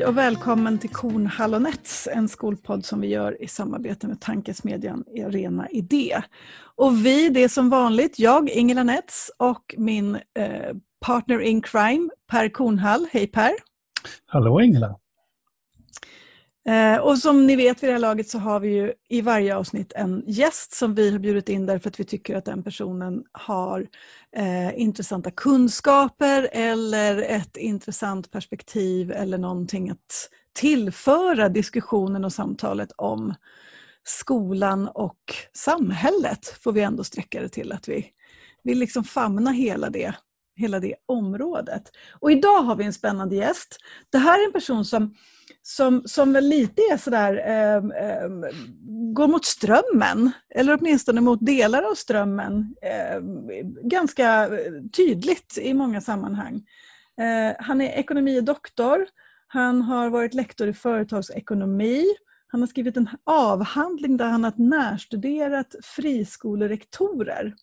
Hej och välkommen till Kornhall och Nets, en skolpodd som vi gör i samarbete med tankesmedjan Arena Idé. Och vi, det är som vanligt jag, Ingela Nets och min eh, partner in crime, Per Kornhall. Hej Per! Hallå Ingela! Eh, och som ni vet vid det här laget så har vi ju i varje avsnitt en gäst som vi har bjudit in därför att vi tycker att den personen har eh, intressanta kunskaper eller ett intressant perspektiv eller någonting att tillföra diskussionen och samtalet om skolan och samhället, får vi ändå sträcka det till att vi vill liksom famna hela det, hela det området. Och idag har vi en spännande gäst. Det här är en person som som, som väl lite är sådär, eh, eh, går mot strömmen, eller åtminstone mot delar av strömmen, ehm, eh, ganska tydligt i många sammanhang. Eh, han är ekonomidoktor, han har varit lektor i företagsekonomi, han har skrivit en avhandling där han har närstuderat friskolerektorer.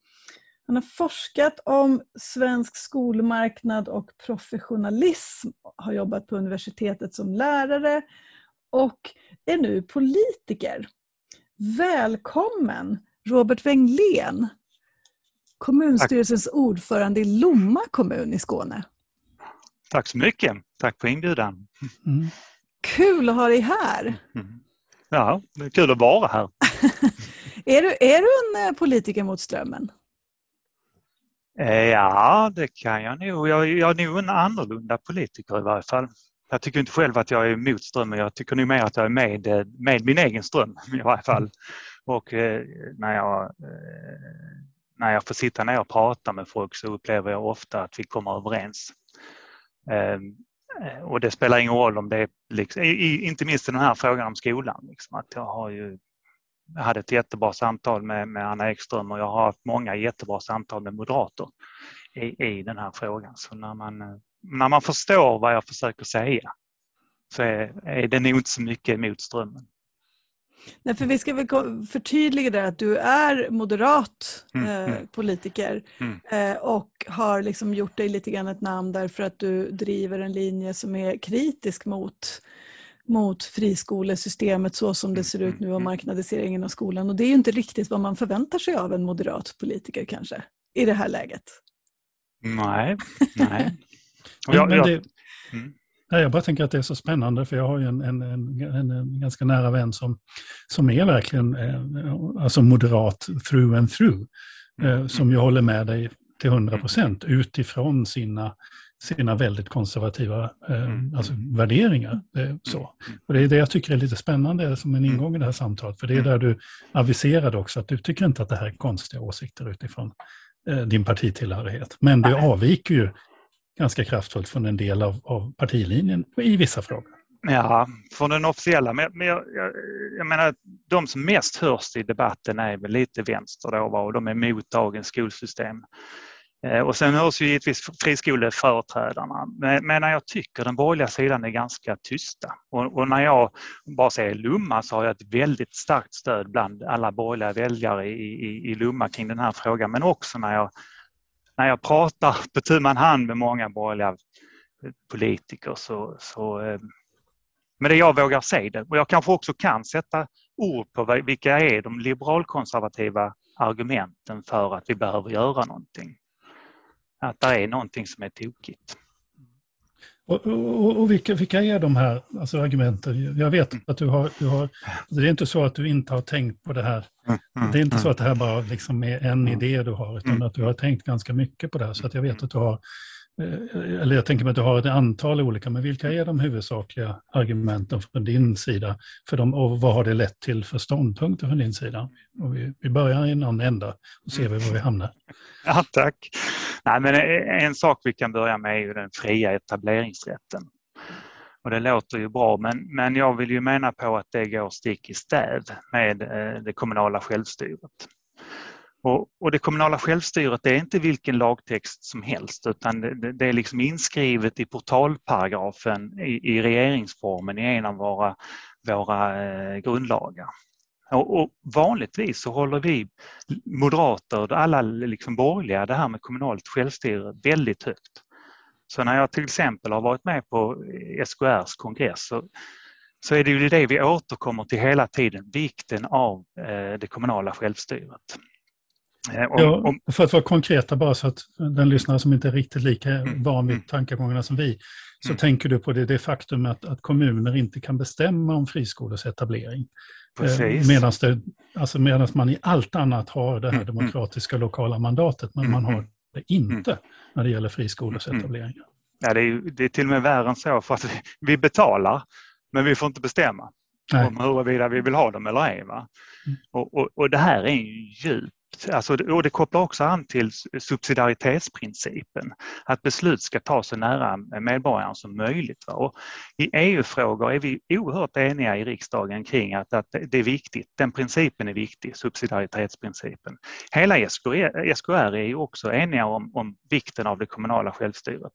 Han har forskat om svensk skolmarknad och professionalism, har jobbat på universitetet som lärare och är nu politiker. Välkommen Robert Wenglén, kommunstyrelsens Tack. ordförande i Lomma kommun i Skåne. Tack så mycket. Tack för inbjudan. Mm. Kul att ha dig här. Mm. Ja, det är kul att vara här. är, du, är du en eh, politiker mot strömmen? Eh, ja, det kan jag nog. Jag, jag är nog en annorlunda politiker i varje fall. Jag tycker inte själv att jag är emot strömmen. Jag tycker nog mer att jag är med, eh, med min egen ström i varje fall. Och eh, när, jag, eh, när jag får sitta ner och prata med folk så upplever jag ofta att vi kommer överens. Ehm, eh, och det spelar ingen roll om det är, liksom, i, inte minst i den här frågan om skolan, liksom, att jag har ju jag hade ett jättebra samtal med, med Anna Ekström och jag har haft många jättebra samtal med moderater i, i den här frågan. Så när man, när man förstår vad jag försöker säga så är, är det nog inte så mycket emot strömmen. Nej, för vi ska väl förtydliga det att du är moderat mm, eh, mm. politiker mm. Eh, och har liksom gjort dig lite grann ett namn därför att du driver en linje som är kritisk mot mot friskolesystemet så som det ser ut nu och mm. marknadiseringen av skolan. Och det är ju inte riktigt vad man förväntar sig av en moderat politiker kanske, i det här läget. Nej, nej. jag, jag, mm. jag bara tänker att det är så spännande för jag har ju en, en, en, en ganska nära vän som, som är verkligen eh, alltså moderat through and through. Eh, som ju håller med dig till 100 procent utifrån sina sina väldigt konservativa eh, mm. alltså, värderingar. Eh, så. Och det är det jag tycker är lite spännande som en mm. ingång i det här samtalet. För det är mm. där du aviserade också att du tycker inte att det här är konstiga åsikter utifrån eh, din partitillhörighet. Men du avviker ju ganska kraftfullt från en del av, av partilinjen i vissa frågor. Ja, från den officiella. Men, men jag, jag, jag, menar, de som mest hörs i debatten är väl lite vänster då, och de är emot dagens skolsystem. Eh, och sen hörs ju givetvis friskoleföreträdarna. Men jag tycker den borgerliga sidan är ganska tysta. Och, och när jag bara säger Lumma så har jag ett väldigt starkt stöd bland alla borgerliga väljare i, i, i Lumma kring den här frågan. Men också när jag, när jag pratar på tu man hand med många borgerliga eh, politiker så, så eh, men det jag vågar säga det. Och jag kanske också kan sätta ord på vilka är de liberalkonservativa argumenten för att vi behöver göra någonting att det är någonting som är tokigt. Och, och, och vilka, vilka, är de här alltså argumenten? Jag vet mm. att du har, du har, det är inte så att du inte har tänkt på det här. Mm, mm, det är inte så att det här bara liksom är en idé du har, utan att du har tänkt ganska mycket på det här. Så att jag vet att du har Eh, eller jag tänker mig att du har ett antal olika, men vilka är de huvudsakliga argumenten från din sida? För dem, och vad har det lett till för ståndpunkter från din sida? Och vi, vi börjar i någon ända och ser vi var vi hamnar. Ja, tack. Nej, men en sak vi kan börja med är ju den fria etableringsrätten. Och det låter ju bra, men, men jag vill ju mena på att det går stick i stäv med eh, det kommunala självstyret. Och, och, det kommunala självstyret det är inte vilken lagtext som helst utan det, det är liksom inskrivet i portalparagrafen i, i regeringsformen i en av våra, våra eh, grundlagar. Och, och, vanligtvis så håller vi moderater, alla liksom borgerliga, det här med kommunalt självstyre väldigt högt. Så när jag till exempel har varit med på SKRs kongress så, så är det ju det vi återkommer till hela tiden, vikten av eh, det kommunala självstyret. Eh, om, ja, för att vara konkreta bara så att den lyssnare som inte är riktigt lika mm, van vid mm. tankegångarna som vi, så mm. tänker du på det, det faktum att, att kommuner inte kan bestämma om friskolors etablering. Eh, Medan alltså man i allt annat har det här mm, mm. demokratiska lokala mandatet, men man har det inte när det gäller friskolors etableringar. Ja, det, är, det är till och med värre än så, för att vi, betalar, men vi får inte bestämma Nej. om huruvida vi vill ha dem eller ej. Va? Mm. Och, och, och, det här är en djup Alltså, och det kopplar också an till subsidiaritetsprincipen, att beslut ska tas så nära medborgaren som möjligt. Och I EU-frågor är vi oerhört eniga i riksdagen kring att, att det är viktigt, den principen är viktig, subsidiaritetsprincipen. Hela SKR, SKR är också eniga om, om vikten av det kommunala självstyret.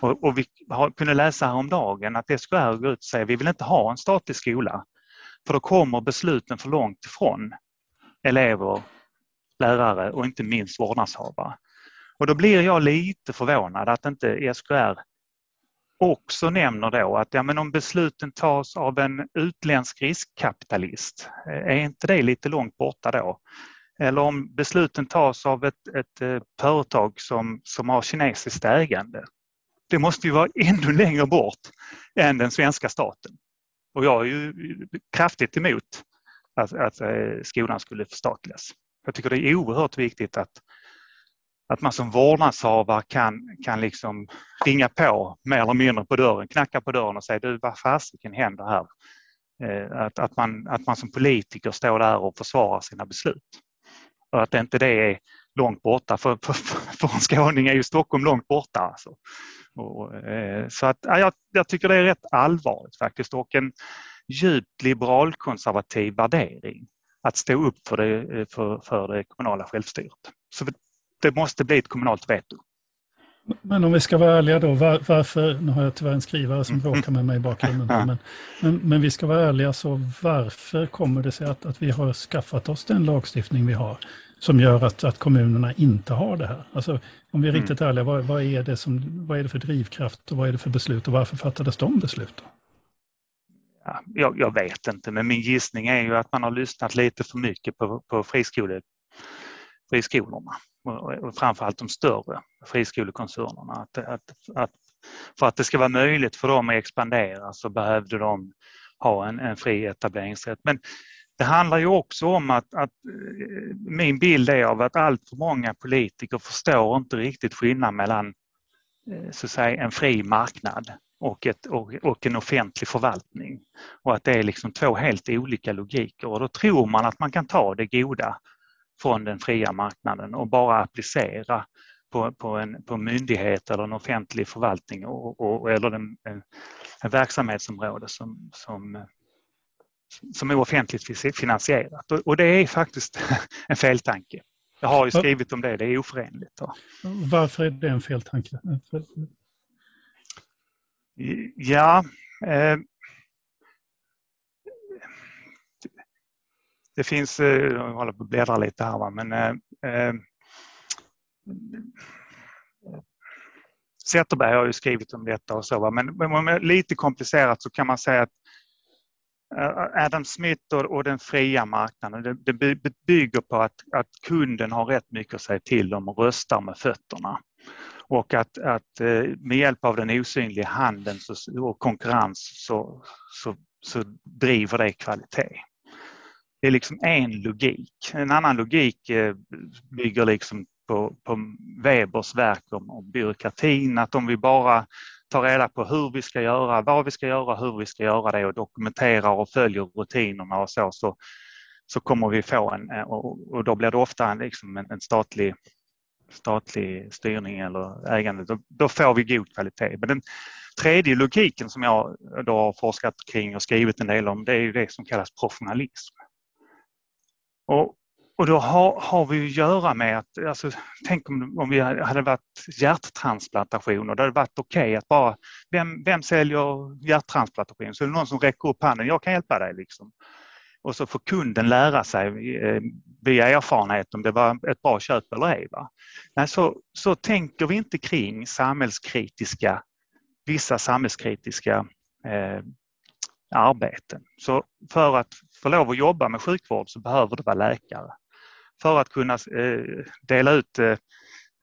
Och, och vi har, kunde läsa häromdagen att SKR går ut och säger att vi vill inte ha en statlig skola, för då kommer besluten för långt ifrån elever lärare och inte minst vårdnadshavare. Och då blir jag lite förvånad att inte SKR också nämner då att ja, men om besluten tas av en utländsk riskkapitalist, eh, är inte det lite långt borta då? Eller om besluten tas av ett, ett eh, företag som, som har kinesiskt ägande. Det måste ju vara ännu längre bort än den svenska staten. Och jag är ju eh, kraftigt emot att, att skolan skulle förstatligas. Jag tycker det är oerhört viktigt att, att man som vårdnadshavare kan, kan liksom ringa på mer eller mindre på dörren, knacka på dörren och säga du vad fasiken händer här? Eh, att, att, man, att man som politiker står där och försvarar sina beslut. Och att inte det är långt borta. För, för, för en skåning är ju Stockholm långt borta. Alltså. Och, eh, så att, ja, jag, jag, tycker det är rätt allvarligt faktiskt och en djupt liberalkonservativ värdering att stå upp för det, för, för det kommunala självstyret. Så det måste bli ett kommunalt veto. Men om vi ska vara ärliga då, var, varför, nu har jag tyvärr en skrivare som mm. bråkar med mig i bakgrunden, men, men, men, vi ska vara ärliga, så varför kommer det sig att, att vi har skaffat oss den lagstiftning vi har, som gör att, att kommunerna inte har det här? Alltså, om vi är mm. riktigt ärliga, vad, vad, är det som, vad är det för drivkraft och vad är det för beslut och varför fattades de besluten? Jag, jag, vet inte, men min gissning är ju att man har lyssnat lite för mycket på, på friskole, friskolorna och, och framförallt de större friskolekoncernerna. Att, att, att, för att det ska vara möjligt för dem att expandera så behövde de ha en, en fri etableringsrätt. Men det handlar ju också om att, att eh, min bild är av att allt för många politiker förstår inte riktigt skillnaden mellan eh, så att säga, en fri marknad och, ett, och, och, en offentlig förvaltning. Och att det är liksom två helt olika logiker och då tror man att man kan ta det goda från den fria marknaden och bara applicera på, på, en, på en myndighet eller en offentlig förvaltning och, och, eller en, en, verksamhetsområde som, som, som är offentligt finansierat. Och, och det är faktiskt en feltanke. Jag har ju skrivit om det, det är oförenligt. Varför är det en feltanke? Ja, eh, det finns, eh, jag håller på att bläddra lite här, va? men eh, eh, Zetterberg har ju skrivit om detta och så, va? men, men lite komplicerat så kan man säga att eh, Adam Smith och, den fria marknaden, det bygger på att, att kunden har rätt mycket att säga till om och röstar med fötterna. Och att, att eh, med hjälp av den osynliga handeln och konkurrens så, så, så driver det kvalitet. Det är liksom en logik. En annan logik eh, bygger liksom på, på Webers verk om, om byråkratin, att om vi bara tar reda på hur vi ska göra, vad vi ska göra, hur vi ska göra det och dokumenterar och följer rutinerna och så, så, så kommer vi få en, eh, och, och då blir det ofta en, liksom en, en statlig statlig styrning eller ägande, då, då, får vi god kvalitet. Men den tredje logiken som jag då har forskat kring och skrivit en del om, det är ju det som kallas professionalism. Och, och då har, har, vi att göra med att, alltså, tänk om, om vi hade varit hjärttransplantationer. det hade varit okej okay att bara, vem, vem säljer hjärttransplantation? Så är det någon som räcker upp handen, jag kan hjälpa dig liksom och så får kunden lära sig eh, via erfarenhet om det var ett bra köp eller ej. Va? Nej, så, så tänker vi inte kring samhällskritiska, vissa samhällskritiska eh, arbeten. Så för att få lov att jobba med sjukvård så behöver det vara läkare. För att kunna eh, dela ut eh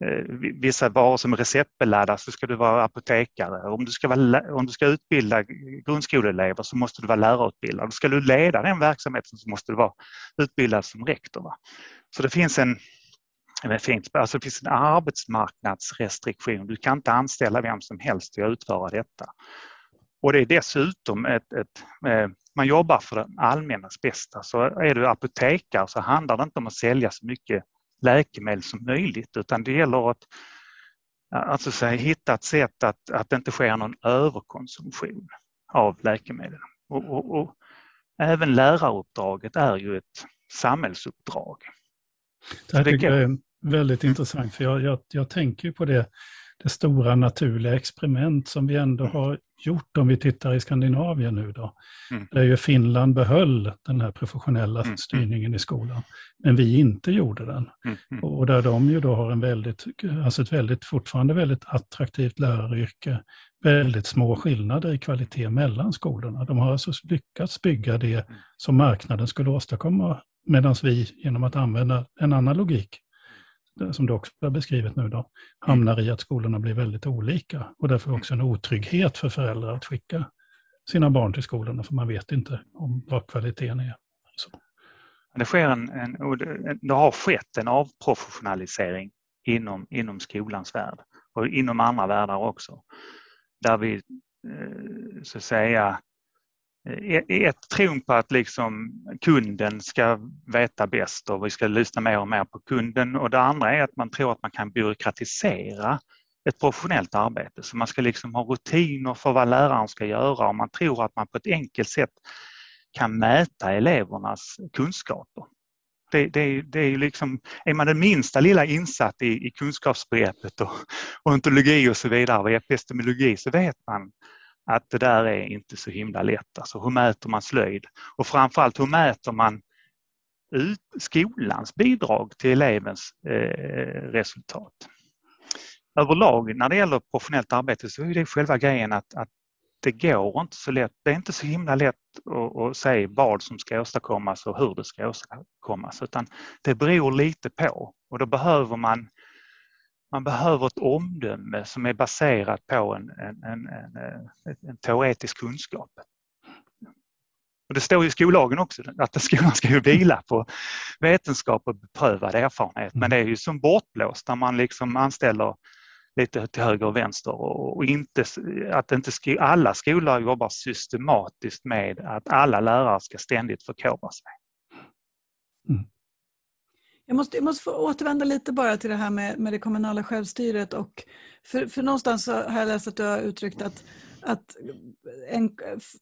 Eh, vissa varor som är receptbelagda så ska du vara apotekare. Om du ska, vara, om du ska utbilda grundskoleelever så måste du vara lärarutbildad. Ska du leda den verksamheten så måste du vara utbildad som rektor. Va? Så det finns en det finns, alltså det finns en arbetsmarknadsrestriktion. Du kan inte anställa vem som helst till att utföra detta. Och det är dessutom ett, ett eh, man jobbar för det allmännas bästa. Så är du apotekare så handlar det inte om att sälja så mycket läkemedel som möjligt utan det gäller att alltså, så hitta ett sätt att, att det inte sker någon överkonsumtion av läkemedel. Och, och, och även läraruppdraget är ju ett samhällsuppdrag. Det här tycker jag är väldigt intressant för jag, jag, jag tänker på det det stora naturliga experiment som vi ändå mm. har gjort om vi tittar i Skandinavien nu då. Mm. Där ju Finland behöll den här professionella mm. mm. styrningen i skolan. Men vi inte gjorde den. Mm. mm. Och där de ju då har en väldigt, alltså ett väldigt, fortfarande väldigt attraktivt läraryrke. Väldigt små skillnader i kvalitet mellan skolorna. De har alltså lyckats bygga det som marknaden skulle åstadkomma. Medan vi genom att använda en annan logik Eh, som du också har beskrivit nu då, hamnar i att skolorna blir väldigt olika och därför också en otrygghet för föräldrar att skicka sina barn till skolorna för man vet inte om vad kvaliteten är. Så. Det, sker en, en, det har skett en avprofessionalisering inom, inom skolans värld och inom andra världar också. Där vi eh, så att säga ett, tron på att liksom kunden ska veta bäst och vi ska lyssna mer och mer på kunden och det andra är att man tror att man kan byråkratisera ett professionellt arbete. Så man ska liksom ha rutiner för vad läraren ska göra och man tror att man på ett enkelt sätt kan mäta elevernas kunskaper. Det, det, det är, liksom, är man den minsta lilla insatt i, i kunskapsbegreppet och, och ontologi och så vidare och epistemologi så vet man att det där är inte så himla lätt. Alltså hur mäter man slöjd? Och framförallt hur mäter man ut skolans bidrag till elevens eh, resultat? Överlag när det gäller professionellt arbete så är det själva grejen att, att det går inte så lätt. Det är inte så himla lätt att, att säga vad som ska åstadkommas och hur det ska åstadkommas utan det beror lite på och då behöver man man behöver ett omdöme som är baserat på en, en, en, en teoretisk kunskap. Och det står i skollagen också att skolan ska ju vila på vetenskap och beprövad erfarenhet. Men det är ju som bortblåst när man liksom anställer lite till höger och vänster och inte, att inte alla skolor jobbar systematiskt med att alla lärare ska ständigt förkovra sig. Mm. Jag måste, jag måste få återvända lite bara till det här med, med det kommunala självstyret. Och för, för någonstans har jag läst att du har uttryckt att, att en,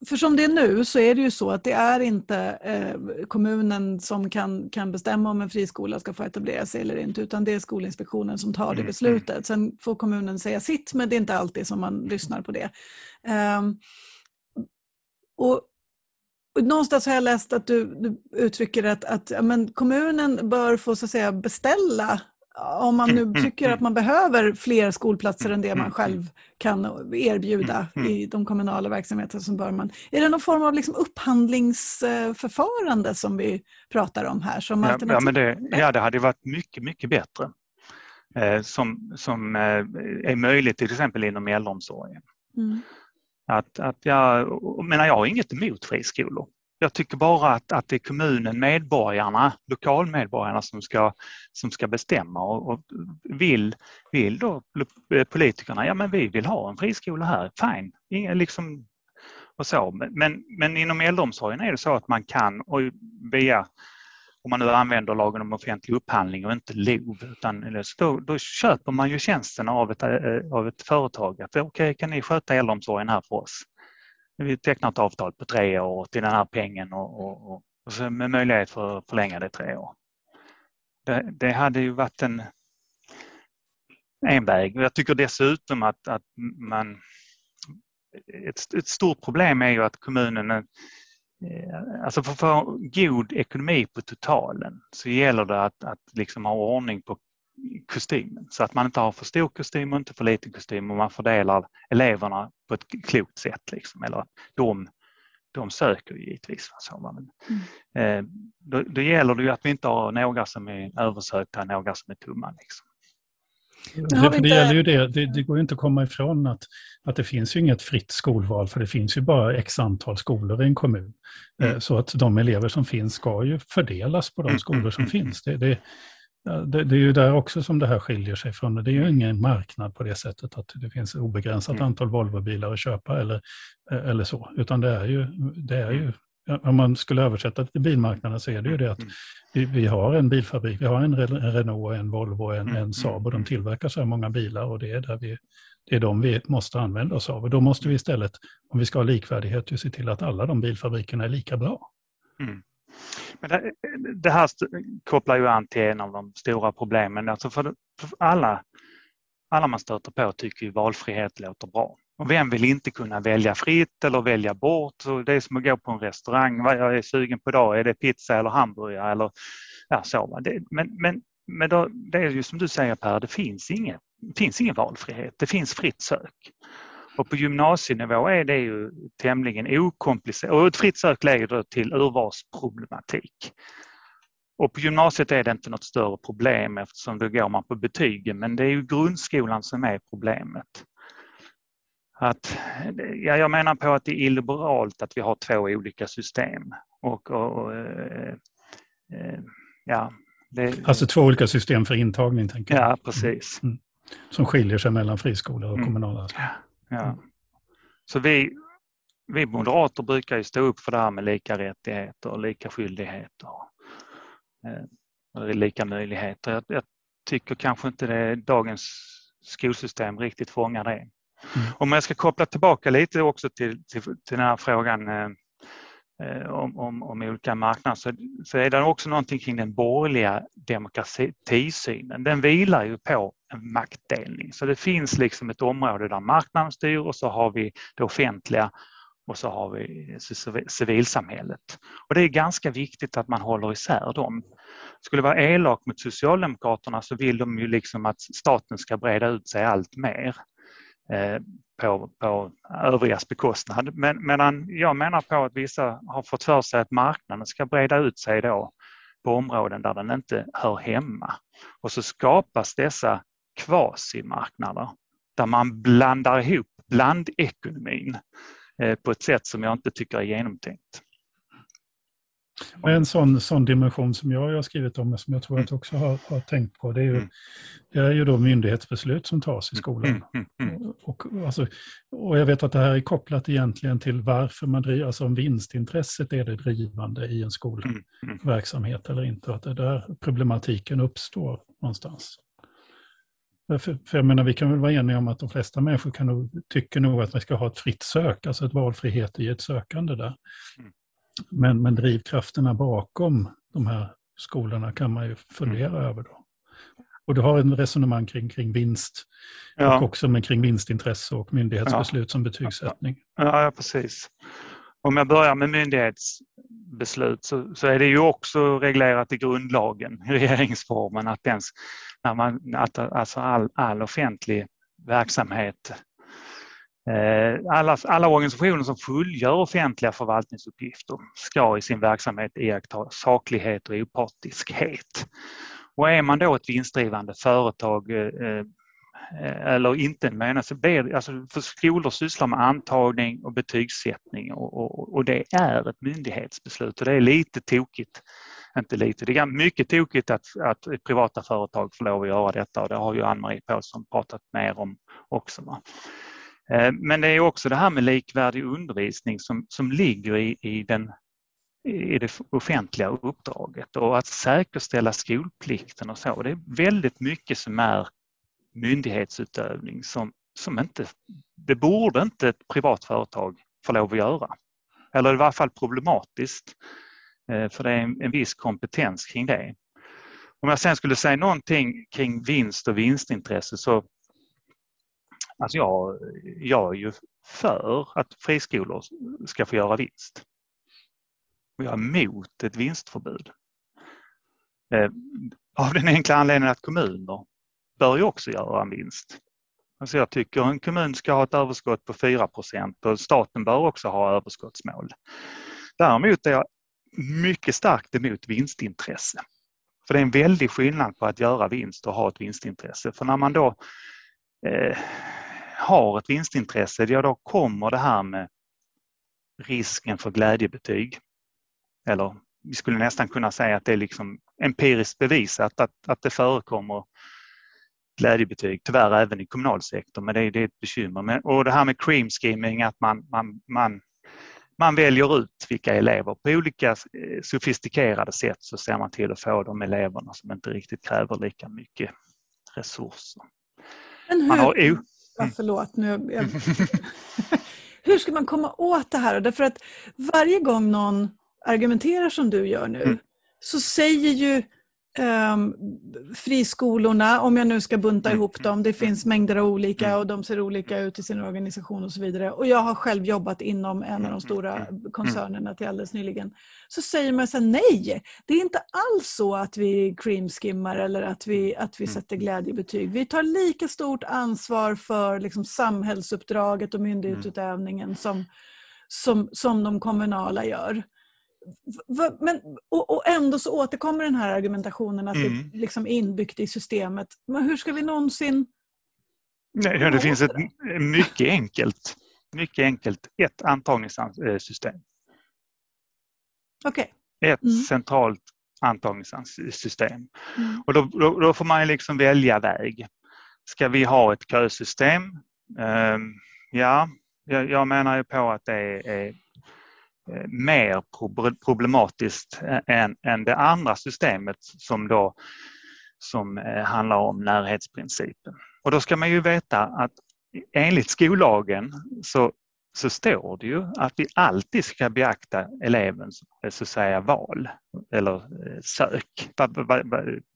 för som det är nu så är det ju så att det är inte eh, kommunen som kan, kan bestämma om en friskola ska få etablera sig eller inte utan det är Skolinspektionen som tar det mm, mm. beslutet. Sen får kommunen säga sitt men det är inte alltid som man lyssnar på det. Um, och någonstans har jag läst att du, du uttrycker att, att ja, men kommunen bör få så att säga, beställa om man nu mm, mm, tycker att mm. man behöver fler skolplatser än det man själv kan erbjuda i de kommunala verksamheterna så bör man... Är det någon form av liksom upphandlingsförfarande som vi pratar om här? Som ja, ja, men det, ja, det hade varit mycket, mycket bättre. Eh, som, som eh, är möjligt till exempel inom äldreomsorgen. Mm. Att, att jag, menar, jag har inget emot friskolor. Jag tycker bara att, att det är kommunen, medborgarna, lokalmedborgarna som ska, som ska bestämma och, och vill, vill då politikerna, ja men vi vill ha en friskola här, fine. Inga, liksom, och så. Men, men inom äldreomsorgen är det så att man kan och via om man nu använder lagen om offentlig upphandling och inte LOV, utan då, då köper man ju tjänsten av ett, eh, av ett företag. Okej, okay, kan ni sköta äldreomsorgen här för oss? Vi tecknar ett avtal på tre år till den här pengen och, och, och, och så med möjlighet för att förlänga det tre år. Det, det, hade ju varit en, en väg. Jag tycker dessutom att, att man... Ett, ett stort problem är ju att kommunen Alltså för att få god ekonomi på totalen så gäller det att, att liksom ha ordning på kostymen så att man inte har för stor kostym och inte för liten kostym och man fördelar eleverna på ett klokt sätt. Liksom, eller de, de söker givetvis. Så, men, mm. eh, då, då, gäller det ju att vi inte har några som är översökta och några som är tumma. Liksom. Det, för det gäller ju det, det, det, går ju inte att komma ifrån att, att det finns ju inget fritt skolval för det finns ju bara x antal skolor i en kommun. Mm. Eh, så att de elever som finns ska ju fördelas på de mm, skolor som mm, mm, finns. Det, det, det, det, är ju där också som det här skiljer sig från. Det är ju ingen marknad på det sättet att det finns obegränsat antal Volvobilar att köpa eller, eller så. Utan det är ju, det är ju om man skulle översätta det till bilmarknaden så är det ju det att mm. vi, vi har en bilfabrik, vi har en, en Renault, en Volvo, en, mm, en Saab och de tillverkar så här många bilar och det är, där vi, det är de vi måste använda oss av. Och då måste vi istället, om vi ska ha likvärdighet, ju se till att alla de bilfabrikerna är lika bra. Mm. Men det, det, här kopplar ju an till en av de stora problemen. Alltså för, för alla, alla man stöter på tycker ju valfrihet låter bra. Och vem vill inte kunna välja fritt eller välja bort? Så det är som att gå på en restaurang. Vad jag är sugen på idag, är det pizza eller hamburgare? Eller, ja, så. Det, men men, men då, det är ju som du säger Per, det finns, inget, det finns ingen valfrihet. Det finns fritt sök. Och på gymnasienivå är det ju tämligen okomplicerat och ett fritt sök leder till urvalsproblematik. Och på gymnasiet är det inte något större problem eftersom då går man på betygen men det är ju grundskolan som är problemet. Att, ja, jag menar på att det är illiberalt att vi har två olika system. Och, och, och eh, eh ja, det, alltså två olika system för intagning? tänker jag. Ja, precis. Mm. Som skiljer sig mellan friskolor och mm. kommunala? Ja. Ja. Mm. Så vi, vi moderater brukar ju stå upp för det här med lika rättigheter och lika skyldigheter. Eh, lika möjligheter. Jag, jag, tycker kanske inte det, dagens skolsystem riktigt fångar det. Mm. Om jag ska koppla tillbaka lite också till, till, till den här frågan eh, eh, om, om, om olika marknader så, så är det också någonting kring den borgerliga demokratisynen. Den vilar ju på en maktdelning. Så det finns liksom ett område där marknaden styr och så har vi det offentliga och så har vi civilsamhället. Och det är ganska viktigt att man håller isär dem. Skulle vara elak mot Socialdemokraterna så vill de ju liksom att staten ska breda ut sig allt mer Eh, på, på övrigas bekostnad. Men, medan jag menar på att vissa har fått för sig att marknaden ska breda ut sig då på områden där den inte hör hemma. Och så skapas dessa kvasimarknader där man blandar ihop blandekonomin eh, på ett sätt som jag inte tycker är genomtänkt. En sån, sån dimension som jag har skrivit om, som jag tror att du också har, har tänkt på, det är, ju, mm. det är ju då myndighetsbeslut som tas i mm, skolan. Mm, och, alltså, och jag vet att det här är kopplat egentligen till varför man driver, alltså om vinstintresset är det drivande i en skolverksamhet eller inte, att det är där problematiken uppstår någonstans. För, för jag menar, vi kan väl vara eniga om att de flesta människor kan nog, tycker nog att vi ska ha ett fritt sök, alltså ett valfrihet i ett sökande där. Mm. Men, men drivkrafterna bakom de här skolorna kan man ju fundera mm. över då. Och du har en resonemang kring, kring vinst ja. och också med kring vinstintresse och myndighetsbeslut ja. som betygssättning. Ja, ja, precis. Om jag börjar med myndighetsbeslut så, så, är det ju också reglerat i grundlagen, regeringsformen, att, ens, när man, att alltså all, all offentlig verksamhet Eh, alla, alla organisationer som fullgör offentliga förvaltningsuppgifter ska i sin verksamhet iaktta saklighet och opartiskhet. Och är man då ett vinstdrivande företag eh, eh, eller inte en så alltså, alltså för skolor sysslar med antagning och betygssättning och, och, och, det är ett myndighetsbeslut och det är lite tokigt. Inte lite, det är mycket tokigt att, att privata företag får lov att göra detta och det har ju Ann-Marie Pålsson pratat mer om också. Va? Eh, men det är också det här med likvärdig undervisning som, som ligger i, i, den, i det offentliga uppdraget och att säkerställa skolplikten och så. Det är väldigt mycket som är myndighetsutövning som, som inte, det borde inte ett privat företag få lov att göra. Eller i varje fall problematiskt, eh, för det är en, en viss kompetens kring det. Om jag sen skulle säga någonting kring vinst och vinstintresse så Alltså jag, jag är ju för att friskolor ska få göra vinst. jag är emot ett vinstförbud. Eh, av den enkla anledningen att kommuner bör ju också göra en vinst. Alltså jag tycker en kommun ska ha ett överskott på 4% och staten bör också ha överskottsmål. Däremot är jag mycket starkt emot vinstintresse. För det är en väldig skillnad på att göra vinst och ha ett vinstintresse. För när man då eh, har ett vinstintresse, ja då kommer det här med risken för glädjebetyg. Eller vi skulle nästan kunna säga att det är liksom empiriskt bevisat att, att det förekommer glädjebetyg, tyvärr även i kommunalsektorn, men det är, det är ett bekymmer. Men, och det här med cream skimming, att man, man, man, man väljer ut vilka elever på olika eh, sofistikerade sätt så ser man till att få de eleverna som inte riktigt kräver lika mycket resurser. Men hur, man har, ja, förlåt, nu, jag, hur ska man komma åt det här? Därför att varje gång någon argumenterar som du gör nu mm. så säger ju um, friskolorna, om jag nu ska bunta mm. ihop dem, det finns mängder av olika mm. och de ser olika ut i sin organisation och så vidare. Och jag har själv jobbat inom en av de mm. stora koncernerna till alldeles nyligen. Så säger man så här, nej, det är inte alls så att vi creamskimmar eller att vi, att vi sätter glädjebetyg. Vi tar lika stort ansvar för liksom, samhällsuppdraget och myndighetsutövningen som, som, som de kommunala gör men, och, och, ändå så återkommer den här argumentationen att mm. det liksom är inbyggt i systemet. Men hur ska vi någonsin... Nej, det finns ett mycket enkelt, mycket enkelt ett antagningssystem. Okay. Ett mm. centralt antagningssystem. Mm. Och då, då, då, får man liksom välja väg. Ska vi ha ett kösystem? Um, ja, jag, jag menar ju på att det är, är Eh, Eh, mer problematiskt än, än det andra systemet som då som eh, handlar om närhetsprincipen. Och då ska man ju veta att enligt skollagen så så står det ju att vi alltid ska beakta elevens så att säga, val eller eh, sök, vad, vad,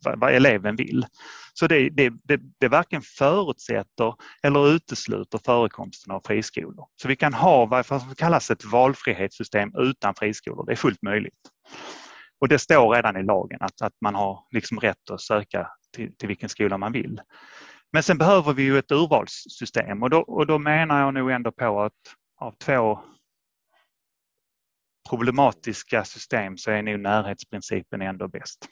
vad, vad eleven vill. Så det, det, det, det varken förutsätter eller utesluter förekomsten av friskolor. Så vi kan ha vad som kallas ett valfrihetssystem utan friskolor, det är fullt möjligt. Och det står redan i lagen att, att man har liksom rätt att söka till, till vilken skola man vill. Men sen behöver vi ju ett urvalssystem och då, och då menar jag nog ändå på att av två problematiska system så är nog närhetsprincipen ändå bäst.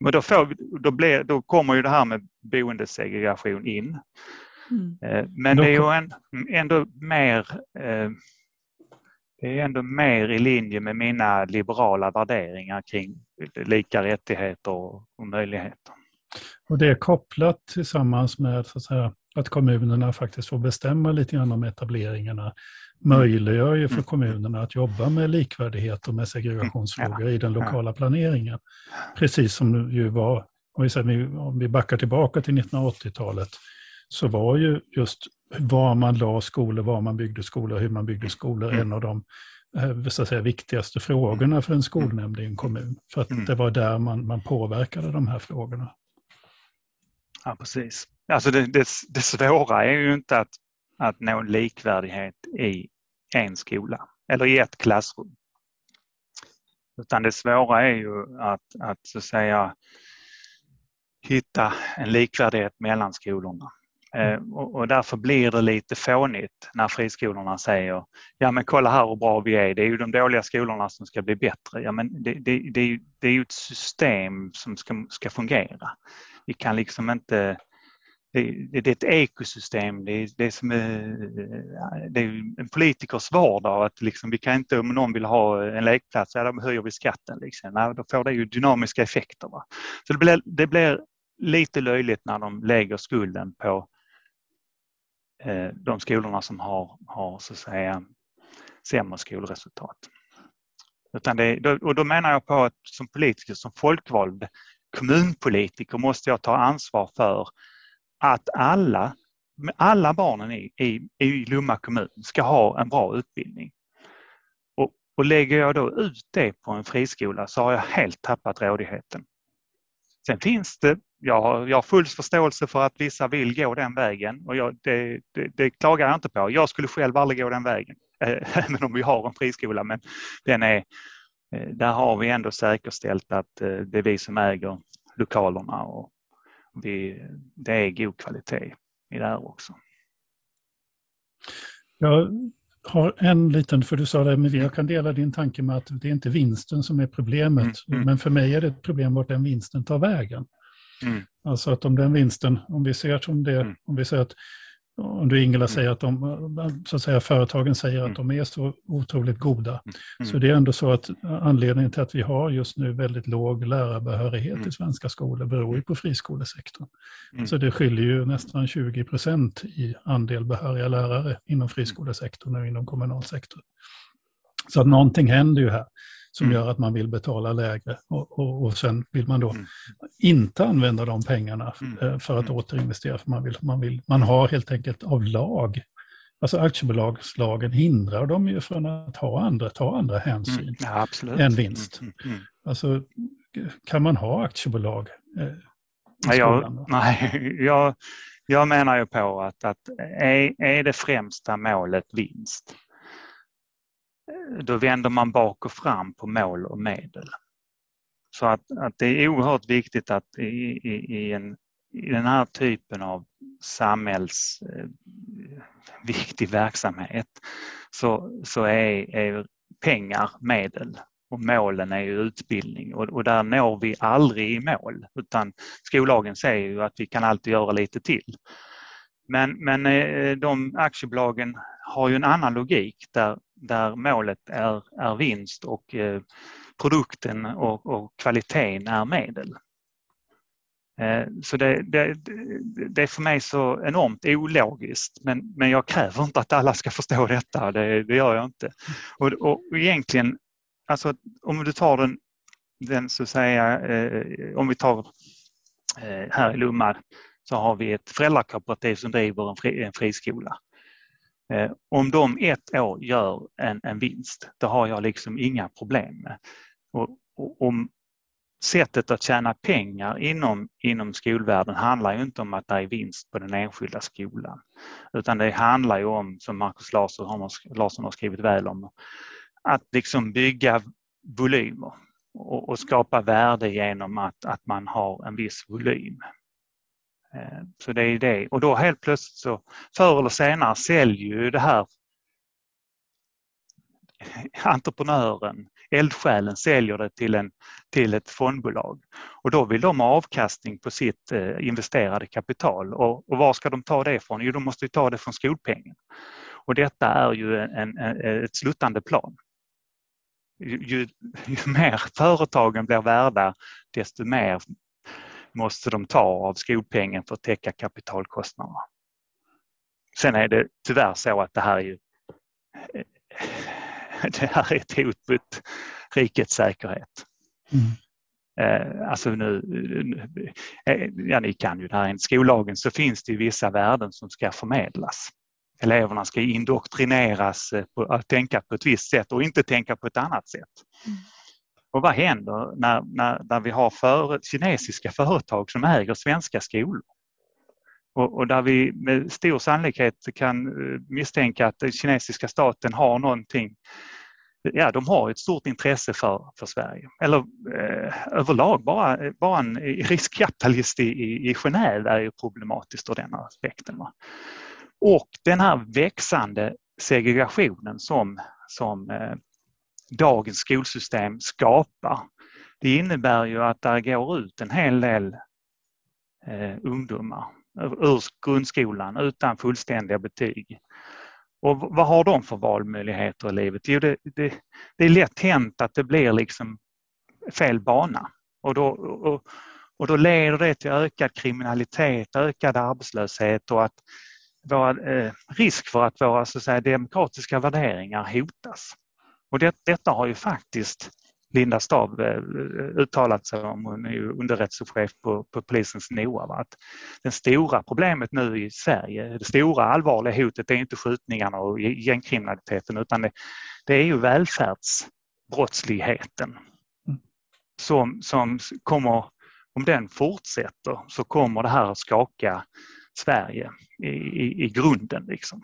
Men då, får, då, blir, då kommer ju det här med boendesegregation in. Mm. Eh, men det är ju en, ändå mer eh, det är ändå mer i linje med mina liberala värderingar kring lika rättigheter och möjligheter. Och det är kopplat tillsammans med så att säga, att kommunerna faktiskt får bestämma lite grann om etableringarna möjliggör ju för mm. kommunerna att jobba med likvärdighet och med segregationsfrågor i den lokala planeringen. Precis som ju var, om vi, säger, om vi backar tillbaka till 1980-talet, så var ju just var man la skolor, var man byggde skolor, hur man byggde skolor mm. en av de eh, så att säga, viktigaste frågorna för en skolnämnd i en kommun. För att mm. det var där man, man påverkade de här frågorna. Ja, precis. Alltså det, det, det svåra är ju inte att, att nå likvärdighet i en skola eller i ett klassrum. Utan det svåra är ju att, att, så att säga hitta en likvärdighet mellan skolorna. Eh, mm. och, och, därför blir det lite fånigt när friskolorna säger ja men kolla här hur bra vi är, det är ju de dåliga skolorna som ska bli bättre. Ja, men det, det, det, det är ju ett system som ska, ska fungera. Vi kan liksom inte det, det, är ett ekosystem, det är, det är, som, det är en politikers vardag. Att liksom, vi kan inte, om någon vill ha en lekplats, ja, då höjer vi skatten. Liksom. Ja, då får det ju dynamiska effekter. Va? Så det blir, det blir lite löjligt när de lägger skulden på eh, de skolorna som har, har så att säga, sämre skolresultat. Utan det, och då menar jag på att som politiker, som folkvald kommunpolitiker måste jag ta ansvar för att alla, alla barnen i, i, i Lomma kommun ska ha en bra utbildning. Och, och lägger jag då ut det på en friskola så har jag helt tappat rådigheten. Sen finns det, jag har, jag har full förståelse för att vissa vill gå den vägen och jag, det, det, det klagar jag inte på. Jag skulle själv aldrig gå den vägen. även om vi har en friskola. Men den är, eh, där har vi ändå säkerställt att eh, det är vi som äger lokalerna och vi, det är god kvalitet i det här också. Jag har en liten, för du sa det, men jag kan dela din tanke med att det är inte vinsten som är problemet. Mm, mm. Men för mig är det ett problem vart den vinsten tar vägen. Mm. Alltså att om den vinsten, om vi ser som det, mm. om vi säger att om du Ingela mm. säger att de, så att säga, företagen säger att mm. de är så otroligt goda. Mm. Så det är ändå så att anledningen till att vi har just nu väldigt låg lärarbehörighet i svenska skolor beror ju på friskolesektorn. Så det skiljer ju nästan 20 procent i andel behöriga lärare inom friskolesektorn och inom kommunal sektor. Så att någonting händer ju här som mm. gör att man vill betala lägre. Och, och, och sen vill man då mm. inte använda de pengarna mm. Eh, för att mm. återinvestera. För man, vill, man, vill, man har helt enkelt av lag, alltså aktiebolagslagen hindrar dem ju från att ha andra, ta andra hänsyn mm. ja, än vinst. Alltså, kan man ha aktiebolag? Eh, nej, jag, nej jag, jag menar ju på att, att är, är det främsta målet vinst Eh, då vänder man bak och fram på mål och medel. Så att, att det är oerhört viktigt att i, i, i, en, i den här typen av samhällsviktig eh, verksamhet så, så är, är pengar medel och målen är ju utbildning och, och, där når vi aldrig i mål utan skollagen säger ju att vi kan alltid göra lite till. Men, men eh, de aktiebolagen har ju en annan logik där, där målet är, är vinst och eh, produkten och, och kvaliteten är medel. Eh, så det, det, det, är för mig så enormt ologiskt men, men jag kräver inte att alla ska förstå detta, det, det gör jag inte. Och, och egentligen, alltså om du tar den, den så att säga, eh, om vi tar eh, här i Lomma så har vi ett föräldrakooperativ som driver en, fri, en friskola. Eh, om de ett år gör en, en vinst, det har jag liksom inga problem med. Och, och, om sättet att tjäna pengar inom, inom skolvärlden handlar ju inte om att det är vinst på den enskilda skolan. Utan det handlar ju om, som Markus Larsson har, Larsson har skrivit väl om, att liksom bygga volymer och, och skapa värde genom att, att man har en viss volym. Eh, så det är det. Och då helt plötsligt så förr eller senare säljer ju det här entreprenören, eldsjälen säljer det till, en, till ett fondbolag. Och då vill de ha avkastning på sitt eh, investerade kapital. Och, och var ska de ta det ifrån? Jo, de måste ta det från skolpengen. Och detta är ju en, en, ett sluttande plan. Ju, ju, ju mer företagen blir värda, desto mer måste de ta av skolpengen för att täcka kapitalkostnaderna. Sen är det tyvärr så att det här är ju det här är ett hot mot rikets säkerhet. Mm. Eh, alltså nu, eh, ja ni kan ju det här enligt skollagen så finns det ju vissa värden som ska förmedlas. Eleverna ska indoktrineras eh, på att tänka på ett visst sätt och inte tänka på ett annat sätt. Mm. Och vad händer när, när, när vi har för, kinesiska företag som äger svenska skolor? Och, och, där vi med stor sannolikhet kan eh, misstänka att den kinesiska staten har någonting Ja, de har ett stort intresse för, för Sverige. Eller eh, överlag, bara, bara en riskkapitalist i, i, i Genève är ju problematiskt ur den aspekten. Va? Och den här växande segregationen som, som eh, dagens skolsystem skapar. Det innebär ju att det går ut en hel del eh, ungdomar ur grundskolan utan fullständiga betyg. Och vad har de för valmöjligheter i livet? Jo, det, det, det är lätt hänt att det blir liksom fel bana och då, och, och då leder det till ökad kriminalitet, ökad arbetslöshet och att våra, eh, risk för att våra så att säga, demokratiska värderingar hotas. Och det, detta har ju faktiskt Linda Stav eh, uttalat sig om, hon är ju underrättelsechef på, på polisens NOA. Att det stora problemet nu i Sverige, det stora allvarliga hotet är inte skjutningarna och gängkriminaliteten utan det, det är ju välfärdsbrottsligheten mm. som, som kommer, om den fortsätter så kommer det här att skaka Sverige i, i, i grunden. Liksom.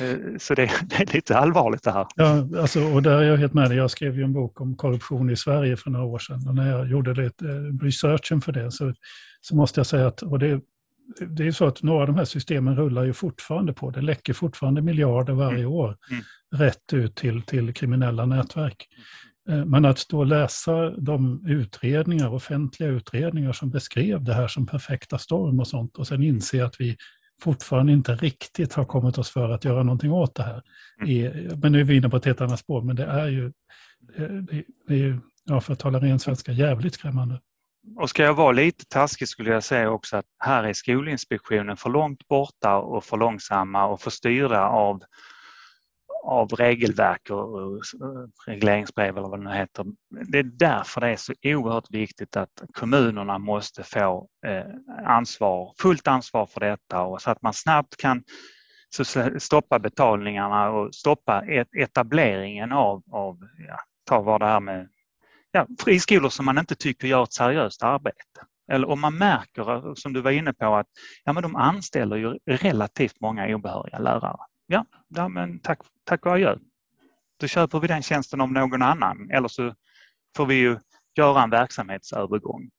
Eh, så det, det, är lite allvarligt det här. Ja, alltså, och där är jag helt med dig. Jag skrev ju en bok om korruption i Sverige för några år sedan. Och när jag gjorde lite eh, researchen för det så, så måste jag säga att, och det, det är så att några av de här systemen rullar ju fortfarande på. Det läcker fortfarande miljarder varje mm. år mm. rätt ut till, till kriminella nätverk. Eh, men att då läsa de utredningar, offentliga utredningar som beskrev det här som perfekta storm och sånt och sen inse att vi fortfarande inte riktigt har kommit oss för att göra någonting åt det här. Mm. Men nu är vi inne på ett helt annat spår, men det är ju, eh, det är ju ja, för att tala ren svenska, jävligt skrämmande. Och ska jag vara lite taskig skulle jag säga också att här är Skolinspektionen för långt borta och för långsamma och för styrda av av regelverk och regleringsbrev eller vad det nu heter. Det är därför det är så oerhört viktigt att kommunerna måste få eh, ansvar, fullt ansvar för detta och så att man snabbt kan stoppa betalningarna och stoppa e-, etableringen av, av ja, ta vad det här med ja, friskolor som man inte tycker gör ett seriöst arbete. Eller om man märker, som du var inne på, att ja, men de anställer ju relativt många obehöriga lärare. Ja, ja men tack, tack och adjö. Då köper vi den tjänsten av någon annan eller så får vi ju göra en verksamhetsövergång.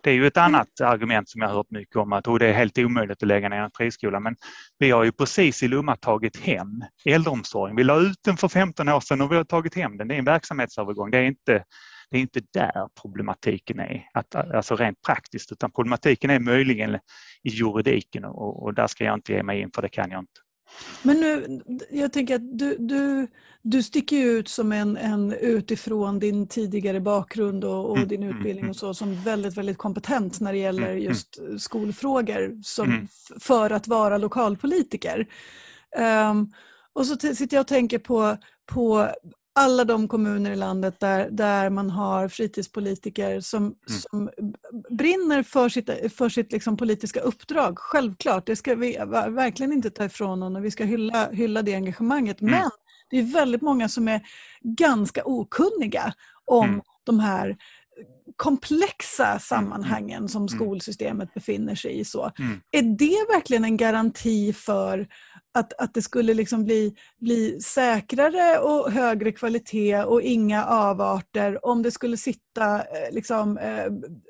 Det är ju ett annat argument som jag har hört mycket om att det är helt omöjligt att lägga ner en friskola. Men vi har ju precis i Lomma tagit hem äldreomsorgen. Vi la ut den för 15 år sedan och vi har tagit hem den. Det är en verksamhetsövergång. Det är inte, det är inte där problematiken är, att, alltså rent praktiskt, utan problematiken är möjligen i juridiken och, och där ska jag inte ge mig in för det kan jag inte. Men nu, jag tänker att du, du, du sticker ut som en, en utifrån din tidigare bakgrund och, och mm, din mm, utbildning mm. och så som väldigt, väldigt kompetent när det gäller just skolfrågor som, för att vara lokalpolitiker. Um, och så sitter jag och tänker på, på alla de kommuner i landet där, där man har fritidspolitiker som, mm. som brinner för sitt, för sitt liksom politiska uppdrag. Självklart, det ska vi verkligen inte ta ifrån någon och vi ska hylla, hylla det engagemanget. Mm. Men det är väldigt många som är ganska okunniga om mm. de här komplexa mm, sammanhangen som skolsystemet befinner sig i. Så. Är det verkligen en garanti för att, att det skulle liksom bli, bli säkrare och högre kvalitet och inga avarter om det skulle sitta eh, liksom, eh,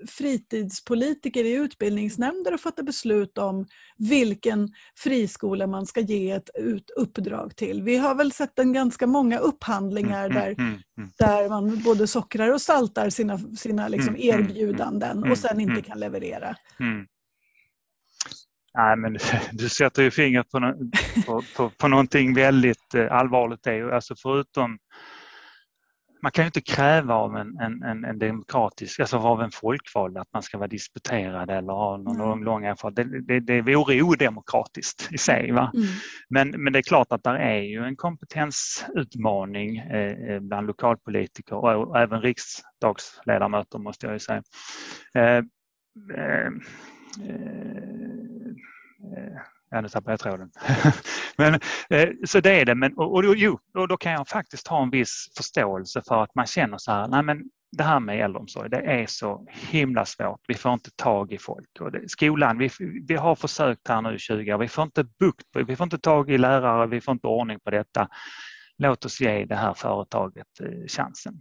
fritidspolitiker i utbildningsnämnder och fatta beslut om vilken friskola man ska ge ett ut, uppdrag till. Vi har väl sett en ganska många upphandlingar mm, där, mm, mm, där man både sockrar och saltar sina, sina liksom erbjudanden och sen inte kan leverera. Nej, men du sätter ju fingret på, på, på, på någonting väldigt eh, allvarligt. Det. Alltså förutom, man kan ju inte kräva av en, en, en demokratisk, alltså av en folkvald att man ska vara disputerad eller ha någon mm. lång, erfarenhet. Det, det, det vore odemokratiskt i sig. Va? Mm. Men, men det är klart att det är ju en kompetensutmaning eh, eh, bland lokalpolitiker och, och även riksdagsledamöter måste jag ju säga. Eh, eh, Eh, eh, ja, nu tappade jag tråden. men, eh, så det är det. Men, och, och, jo, och då kan jag faktiskt ha en viss förståelse för att man känner så här, nej men det här med äldreomsorg, det är så himla svårt. Vi får inte tag i folk. Och det, skolan, vi, vi har försökt här nu i 20 år, vi får inte bukt vi får inte tag i lärare, vi får inte ordning på detta. Låt oss ge det här företaget eh, chansen.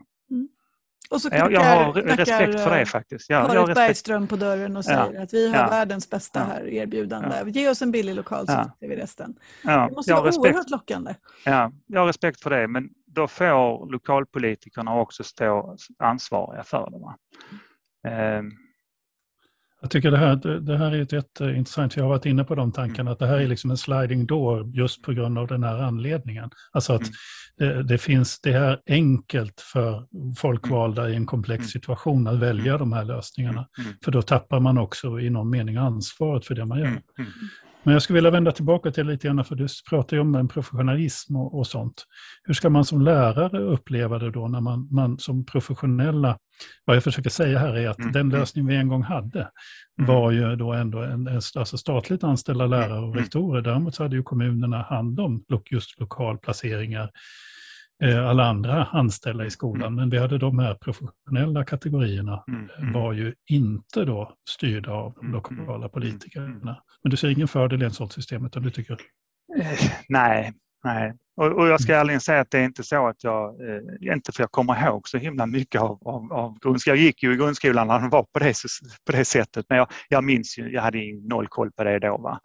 Och så knackar, jag har respekt för det faktiskt. Ja, Marit jag Bergström på dörren och säger ja. att vi har ja. världens bästa här erbjudande. Ja. Ge oss en billig lokal så ja. vi resten. Ja. Det måste vara respekt. oerhört lockande. Ja, jag har respekt för det men då får lokalpolitikerna också stå ansvariga för det. Mm. Jag tycker det här, det här är ett jätteintressant, jag har varit inne på de tankarna, att det här är liksom en sliding door just på grund av den här anledningen. Alltså att mm. det, det, finns, det är enkelt för folkvalda i en komplex mm. situation att välja de här lösningarna. Mm. För då tappar man också i någon mening ansvaret för det man gör. Men jag skulle vilja vända tillbaka till lite grann, för du pratar ju om en professionalism och, och, sånt. Hur ska man som lärare uppleva det då när man, man som professionella, vad jag försöker säga här är att mm. den lösning vi en gång hade mm. var ju då ändå en, en alltså statligt anställda lärare och mm. rektorer. Däremot så hade ju kommunerna hand om just lokalplaceringar alla andra anställda i skolan. Mm. Men vi hade de här professionella kategorierna mm. mm. var ju inte då styrda av de lokala politikerna. Men du ser ingen fördel i ett sådant system, utan du tycker? Eh, nej, Nej, och, och, jag ska ärligen säga att det är inte så att jag, eh, inte för jag kommer ihåg så himla mycket av, av, av grundskolan. Jag gick ju i grundskolan när den var på det, på det sättet, men jag, jag minns ju, jag hade noll koll på det då. Va?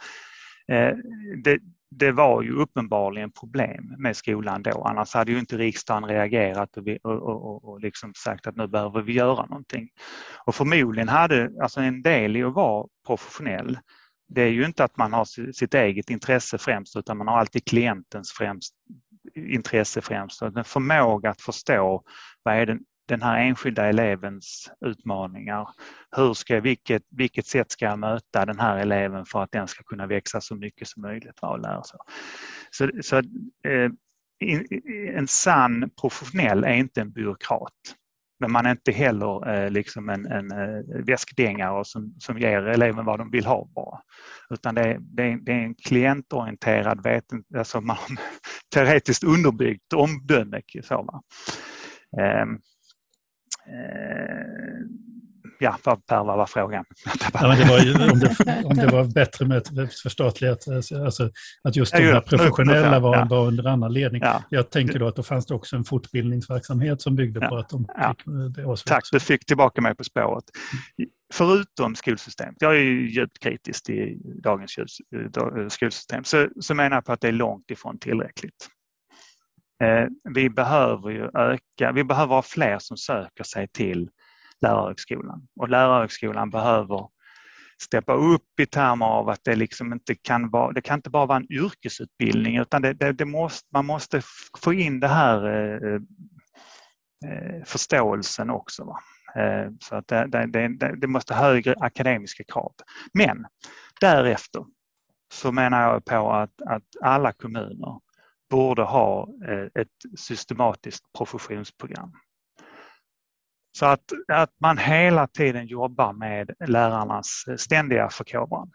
Eh, det, det var ju uppenbarligen problem med skolan då, annars hade ju inte riksdagen reagerat och, vi, och, och, och liksom sagt att nu behöver vi göra någonting. Och förmodligen hade, alltså en del i att vara professionell, det är ju inte att man har sitt eget intresse främst utan man har alltid klientens främst, intresse främst. Och en förmåga att förstå vad är den, den här enskilda elevens utmaningar. Hur ska, vilket, vilket sätt ska jag möta den här eleven för att den ska kunna växa så mycket som möjligt och lära sig. Så, så eh, en sann professionell är inte en byråkrat. Men man är inte heller eh, liksom en, en eh, väskdängare som, som ger eleven vad de vill ha bara. Utan det är, det är, det är en klientorienterad, veten, alltså man, teoretiskt underbyggt omdöme. Så, va? Eh, ja, vad, per, vad var frågan? Ja, men det var ju, om, det, om det var bättre med ett förstatligat, alltså att just de här professionella var, ja. var under annan ledning. Ja. Jag tänker då att då fanns det också en fortbildningsverksamhet som byggde ja. på att de ja. fick det. Tack, du fick tillbaka mig på spåret. Förutom skolsystemet, jag är ju djupt kritisk till dagens skolsystem, så, så menar jag på att det är långt ifrån tillräckligt. Eh, vi behöver ju öka, vi behöver ha fler som söker sig till lärarhögskolan och lärarhögskolan behöver steppa upp i termer av att det liksom inte kan vara, det kan inte bara vara en yrkesutbildning utan det, det, det måste, man måste få in det här eh, eh förståelsen också. Va? Eh, så att det, det, det måste högre akademiska krav. Men därefter så menar jag på att, att alla kommuner borde ha eh, ett systematiskt professionsprogram. Så att, att man hela tiden jobbar med lärarnas eh, ständiga förkovran.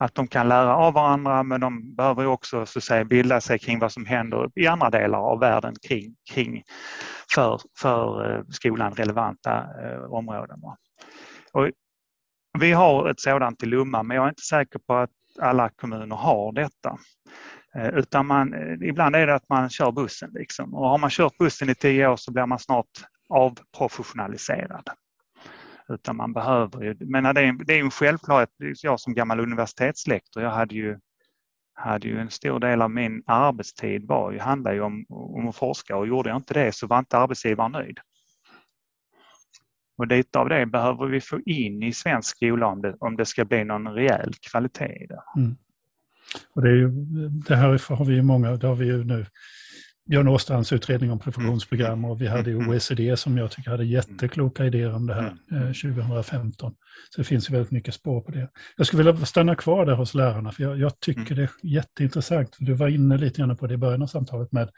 Att de kan lära av varandra men de behöver också så att säga, bilda sig kring vad som händer i andra delar av världen kring, kring för, för eh, skolan relevanta områden. Och vi har ett sådant i Lomma, men jag är inte säker på att alla kommuner har detta. Eh, utan man, eh, ibland är det att man kör bussen. Liksom. Och har man kört bussen i tio år så blir man snart avprofessionaliserad. Utan man behöver ju, men det är, det är en självklarhet. Jag som gammal universitetslektor, jag hade ju, hade ju en stor del av min arbetstid var ju, handlade ju om, om att forska och gjorde jag inte det så var inte arbetsgivaren nöjd. Och lite av det behöver vi få in i svensk skola om det, om det ska bli någon rejäl kvalitet i det. Mm. Och det, ju, det här har vi ju många, det har vi ju nu Björn Åstrands utredning om professionsprogram och vi hade mm. OECD som jag tycker hade jättekloka idéer om det här eh, 2015. Så det finns ju väldigt mycket spår på det. Jag skulle vilja stanna kvar där hos lärarna för jag, jag tycker mm. det är jätteintressant. Du var inne lite grann på det i början av samtalet med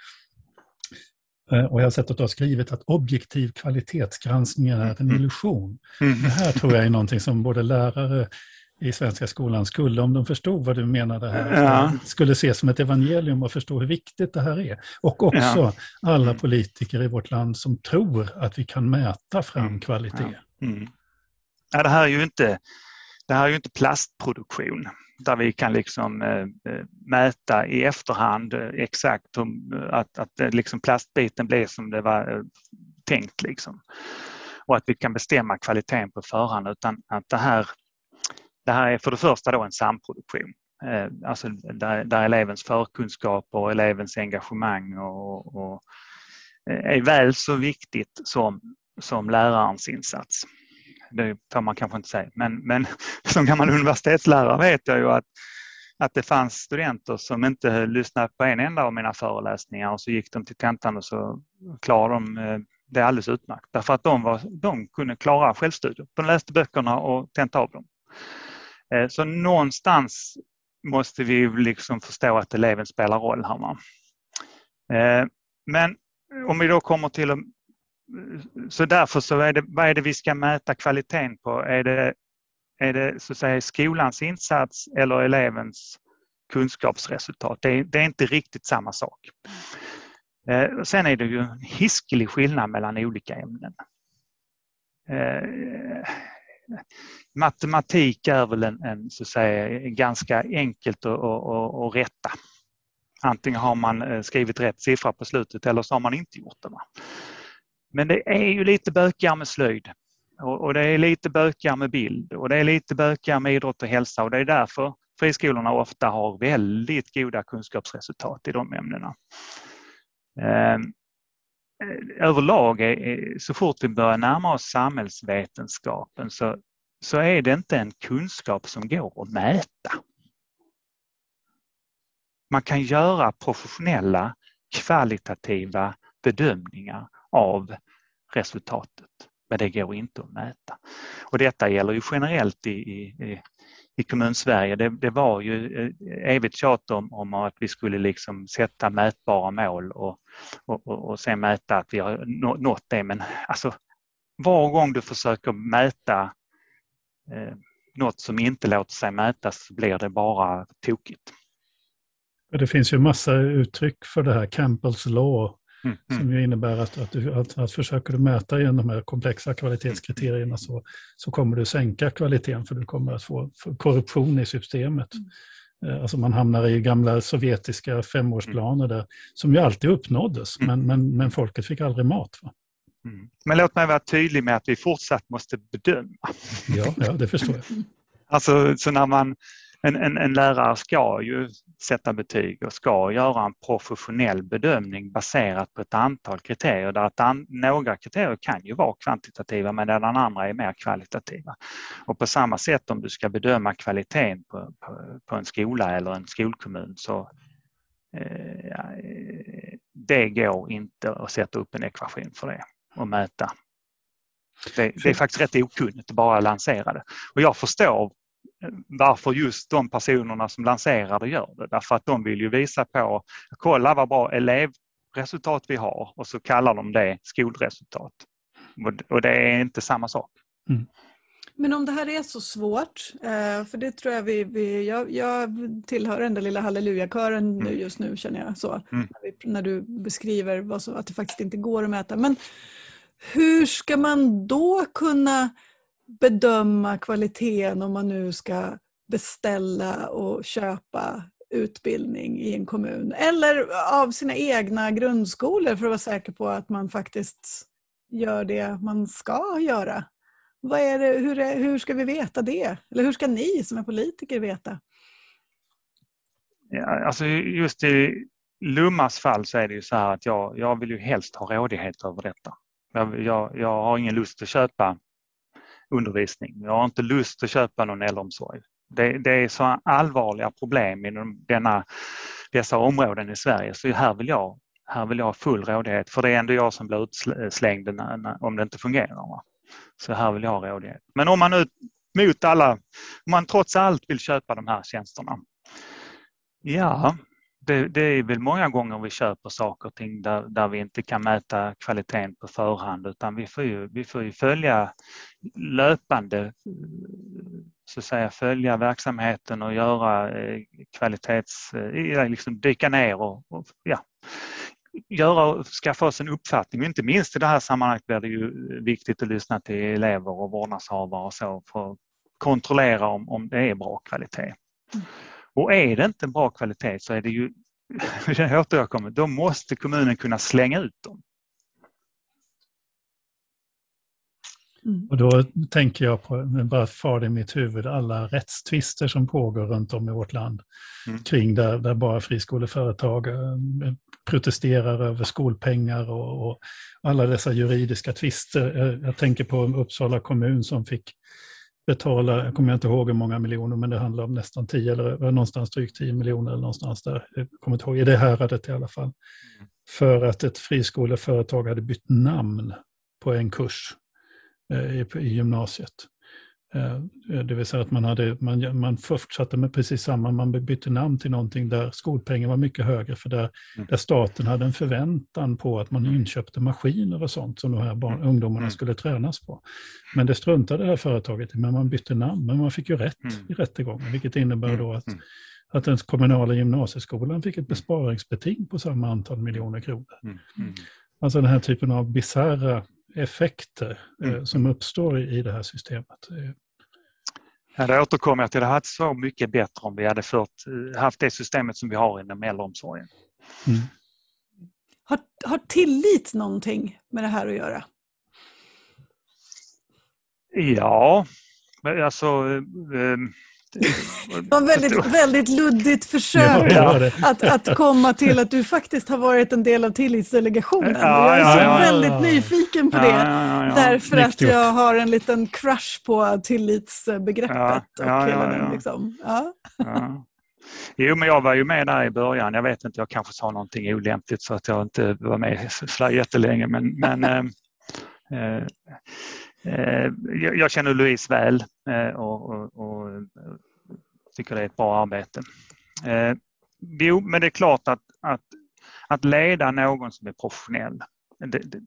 eh, och jag har sett att du har skrivit att objektiv kvalitetsgranskning är en mm. illusion. Mm. Det här tror jag är någonting som både lärare, i svenska skolan skulle, om de förstod vad du menade här, ja. skulle se som ett evangelium och förstå hur viktigt det här är. Och också ja. alla mm. politiker i vårt land som tror att vi kan mäta fram mm. kvalitet. Ja. Mm. ja. det här är ju inte, det här är ju inte plastproduktion där vi kan liksom äh, mäta i efterhand äh, exakt hur, att, att äh, liksom plastbiten blev som det var tänkt. Liksom. Och att vi kan bestämma kvaliteten på förhand utan att det här det här är för det första då en samproduktion. Eh, alltså där, där elevens förkunskaper och elevens engagemang och, och, eh, är väl så viktigt som, som lärarens insats. Det får man kanske inte säga, men, men som gammal universitetslärare vet jag ju att, att det fanns studenter som inte lyssnade på en enda av mina föreläsningar och så gick de till tentan och så klarade de eh, det alldeles utmärkt. Därför att de, var, de kunde klara självstudier. De läste böckerna och tentade av dem. Eh, så någonstans måste vi liksom förstå att eleven spelar roll här. Eh, men om vi då kommer till så därför så är det, vad är det vi ska mäta kvaliteten på? Är det, är det så att säga skolans insats eller elevens kunskapsresultat? Det är, det är inte riktigt samma sak. Eh, sen är det ju en hiskelig skillnad mellan olika ämnen eh, matematik är väl en, en, så att säga, ganska enkelt att, att, att rätta. Antingen har man eh, skrivit rätt siffra på slutet eller så har man inte gjort det. Men det är ju lite bökigare med slöjd och, det är lite bökigare med bild och det är lite bökigare med idrott och hälsa och det är därför friskolorna ofta har väldigt goda kunskapsresultat i de ämnena. Ehm, Eh, överlag, är, så fort vi börjar närma oss samhällsvetenskapen så, så är det inte en kunskap som går att mäta. Man kan göra professionella kvalitativa bedömningar av resultatet, men det går inte att mäta. Och detta gäller ju generellt i, i, i kommunsverige. Det, det var ju eh, evigt tjat om, om att vi skulle liksom sätta mätbara mål och, och, och, och sen mäta att vi har nått det. Men alltså, var gång du försöker mäta eh, något som inte låter sig mätas blir det bara tokigt. Det finns ju massa uttryck för det här, Campbells law, Mm, mm. Som ju innebär att, att, du, att, att försöker du mäta igen de här komplexa kvalitetskriterierna så, så kommer du sänka kvaliteten för du kommer att få, få korruption i systemet. Mm. Eh, alltså man hamnar i gamla sovjetiska femårsplaner där, som ju alltid uppnåddes, mm. men, men, men folket fick aldrig mat. Va? Mm. Men låt mig vara tydlig med att vi fortsatt måste bedöma. Ja, ja det förstår jag. Alltså, så när man, en, en, en, lärare ska ju sätta betyg och ska göra en professionell bedömning baserat på ett antal kriterier där ett an, några kriterier kan ju vara kvantitativa medan andra är mer kvalitativa. Och på samma sätt om du ska bedöma kvaliteten på, på, på en skola eller en skolkommun så eh, det går inte att sätta upp en ekvation för det och mäta. Det, det är faktiskt rätt okunnigt att bara lansera det. Och jag förstår varför just de personerna som lanserar det gör det. Därför att de vill ju visa på, kolla vad bra elevresultat vi har och så kallar de det skolresultat. Och det är inte samma sak. Mm. Men om det här är så svårt, eh, för det tror jag vi, vi jag, jag tillhör den där lilla hallelujakören mm. just nu känner jag så, mm. när, du beskriver vad så, att det faktiskt inte går att mäta. Men hur ska man då kunna bedöma kvaliteten om man nu ska beställa och köpa utbildning i en kommun eller av sina egna grundskolor för att vara säker på att man faktiskt gör det man ska göra. Vad är det, hur, är, hur ska vi veta det? Eller hur ska ni som är politiker veta? Ja, alltså just i Lummas fall så är det ju så här att jag, jag vill ju helst ha rådighet över detta. Jag, jag, jag har ingen lust att köpa undervisning. Jag har inte lust att köpa någon äldreomsorg. Det, det är så allvarliga problem inom denna, dessa områden i Sverige så här vill jag här vill jag ha full rådighet för det är ändå jag som blir utslängd om det inte fungerar. Va? Så här vill jag ha rådighet. Men om man nu mot alla, om man trots allt vill köpa de här tjänsterna. Ja, det, det, är väl många gånger vi köper saker och ting där, där vi inte kan mäta kvaliteten på förhand utan vi får ju, vi får ju följa löpande, så att säga följa verksamheten och göra eh, kvalitets, eh, eh, liksom dyka ner och, och ja, göra skaffa oss en uppfattning. Och inte minst i det här sammanhanget blir det ju viktigt att lyssna till elever och vårdnadshavare och så för att kontrollera om, om det är bra kvalitet. Mm. Och är det inte bra kvalitet så är det ju, jag återkommer, då måste kommunen kunna slänga ut dem. Mm. Och då tänker jag på, bara far i mitt huvud, alla rättstvister som pågår runt om i vårt land mm. kring där, där bara friskoleföretag eh, protesterar över skolpengar och, och alla dessa juridiska tvister. Jag, jag tänker på Uppsala kommun som fick betala, jag kommer inte ihåg hur många miljoner, men det handlar om nästan 10 eller någonstans drygt 10 miljoner eller någonstans där. Jag kommer inte ihåg, i det häradet i alla fall. Mm. För att ett friskoleföretag hade bytt namn på en kurs eh, i, i gymnasiet. Eh, det vill säga att man, hade, man, man fortsatte med precis samma, man bytte namn till någonting där skolpengen var mycket högre för där, mm. där staten hade en förväntan på att man inköpte maskiner och sånt som de här barn, mm. ungdomarna mm. skulle tränas på. Men det struntade det här företaget i, men man bytte namn, men man fick ju rätt mm. i rättegången, vilket innebär mm. då att, mm. att den kommunala gymnasieskolan fick ett besparingsbeting på samma antal miljoner kronor. Alltså den här typen av bisarra effekter eh, som uppstår i, det här systemet. Ja, det återkommer jag till. Det hade varit så mycket bättre om vi hade fört, haft det systemet som vi har inom äldreomsorgen. Mm. Har, har tillit någonting med det här att göra? Ja, alltså eh, det var väldigt, väldigt luddigt försök ja, att, att komma till att du faktiskt har varit en del av tillitsdelegationen. Ja, jag är så väldigt nyfiken på det. Därför att jag har en liten crush på tillitsbegreppet. och hela den, liksom. Jo, men jag var ju med där i början. Jag vet inte, jag kanske sa någonting olämpligt så att jag inte var med så jättelänge. Men, men eh, eh Eh, jag känner Louise väl eh, och, och, och, tycker det är ett bra arbete. Eh, jo, men det är klart att, att, att leda någon som är professionell, det, det,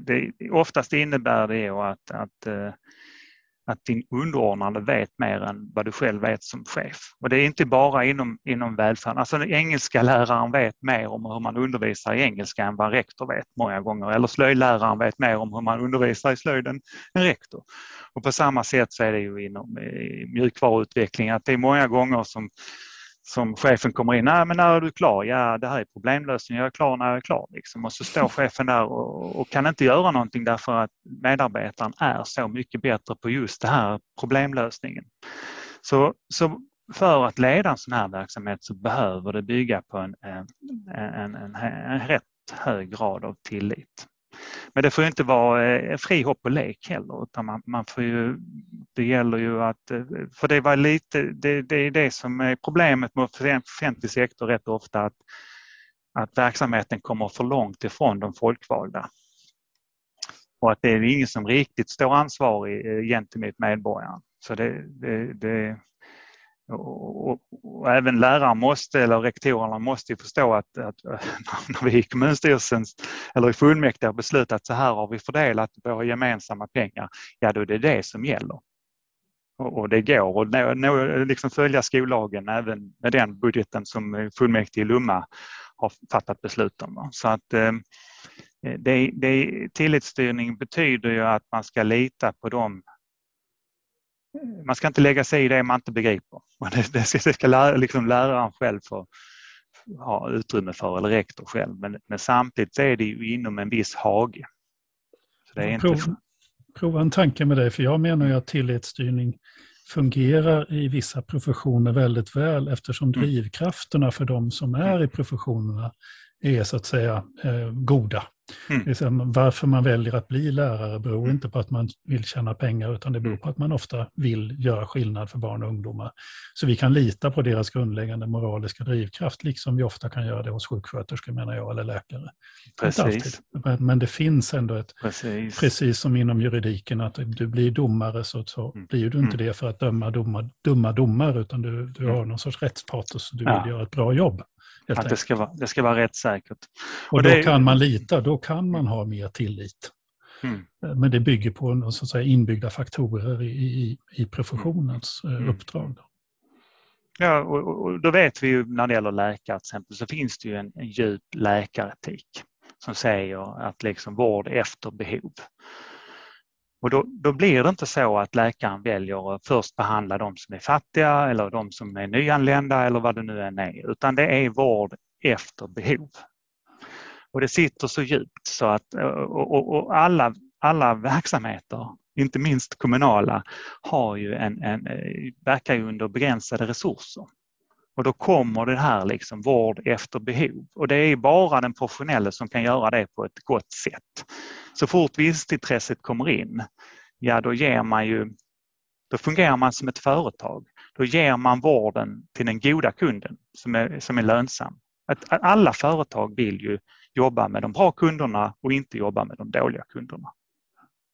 det, oftast innebär det att, att, att din underordnade vet mer än vad du själv vet som chef. Och det är inte bara inom, inom välfärden. Alltså den engelska läraren vet mer om hur man undervisar i engelska än vad rektor vet många gånger. Eller slöjdläraren vet mer om hur man undervisar i slöjden än rektor. Och på samma sätt så är det ju inom eh, mjukvaruutveckling att det är många gånger som som chefen kommer in, nej men när är du klar? Ja det här är problemlösning, jag är klar när jag är klar. Liksom. Och så står chefen där och, och, kan inte göra någonting därför att medarbetaren är så mycket bättre på just det här problemlösningen. Så, så för att leda en sån här verksamhet så behöver det bygga på en, en, en, en, en rätt hög grad av tillit. Men det får inte vara eh, fri hopp och lek heller utan man, man får ju, det gäller ju att, eh, för det var lite, det, det är det som är problemet med offentlig sektor rätt ofta att, att verksamheten kommer för långt ifrån de folkvalda. Och att det är ingen som riktigt står ansvarig eh, gentemot medborgaren. Så det, det, det och, och, och, även lärare måste, eller rektorerna måste förstå att, att eh, när vi i kommunstyrelsen eller i fullmäktige har beslutat att så här har vi fördelat våra gemensamma pengar, ja då är det det som gäller. Och, och det går att nå, nå, liksom följa skollagen även med den budgeten som fullmäktige i Lumma har fattat beslut om. Så att eh, det, det, tillitsstyrning betyder ju att man ska lita på de man ska inte lägga sig i det man inte begriper. Det, det ska, det ska lära, liksom läraren själv få ha utrymme för, eller rektor själv. Men, men samtidigt är det ju inom en viss hage. Så det är inte... prova, prova en tanke med det, för jag menar ju att tillitsstyrning fungerar i vissa professioner väldigt väl eftersom mm. drivkrafterna för de som är i professionerna är så att säga eh, goda. Mm. varför man väljer att bli lärare beror mm. inte på att man vill tjäna pengar utan det beror mm. på att man ofta vill göra skillnad för barn och ungdomar. Så vi kan lita på deras grundläggande moraliska drivkraft, liksom vi ofta kan göra det hos sjuksköterskor menar jag, eller läkare. Precis. Men, men, det finns ändå ett, precis. precis. som inom juridiken, att du blir domare så, så mm. blir du inte mm. det för att döma dumma, dumma domar utan du, du har någon sorts rättspatos och du ja. vill göra ett bra jobb. Att det ska, vara, det ska vara rättssäkert. Och, och då det... kan man lita, då kan man ha mer tillit. Mm. Men det bygger på så att säga, inbyggda faktorer i, i, i professionens mm. mm. uppdrag. Ja, och, och, då vet vi ju när det gäller läkare till exempel så finns det ju en, en djup läkaretik som säger att liksom vård efter behov. Och då, då, blir det inte så att läkaren väljer att först behandla de som är fattiga eller de som är nyanlända eller vad det nu än är, utan det är vård efter behov. Och det sitter så djupt så att och, och, och alla, alla verksamheter, inte minst kommunala, har ju en, en, eh, verkar ju under begränsade resurser. Och då kommer det här liksom vård efter behov. Och det är bara den professionella som kan göra det på ett gott sätt. Så fort vinstintresset kommer in, ja då ger man ju, då fungerar man som ett företag. Då ger man vården till den goda kunden som är, som är lönsam. Att, alla företag vill ju jobba med de bra kunderna och inte jobba med de dåliga kunderna.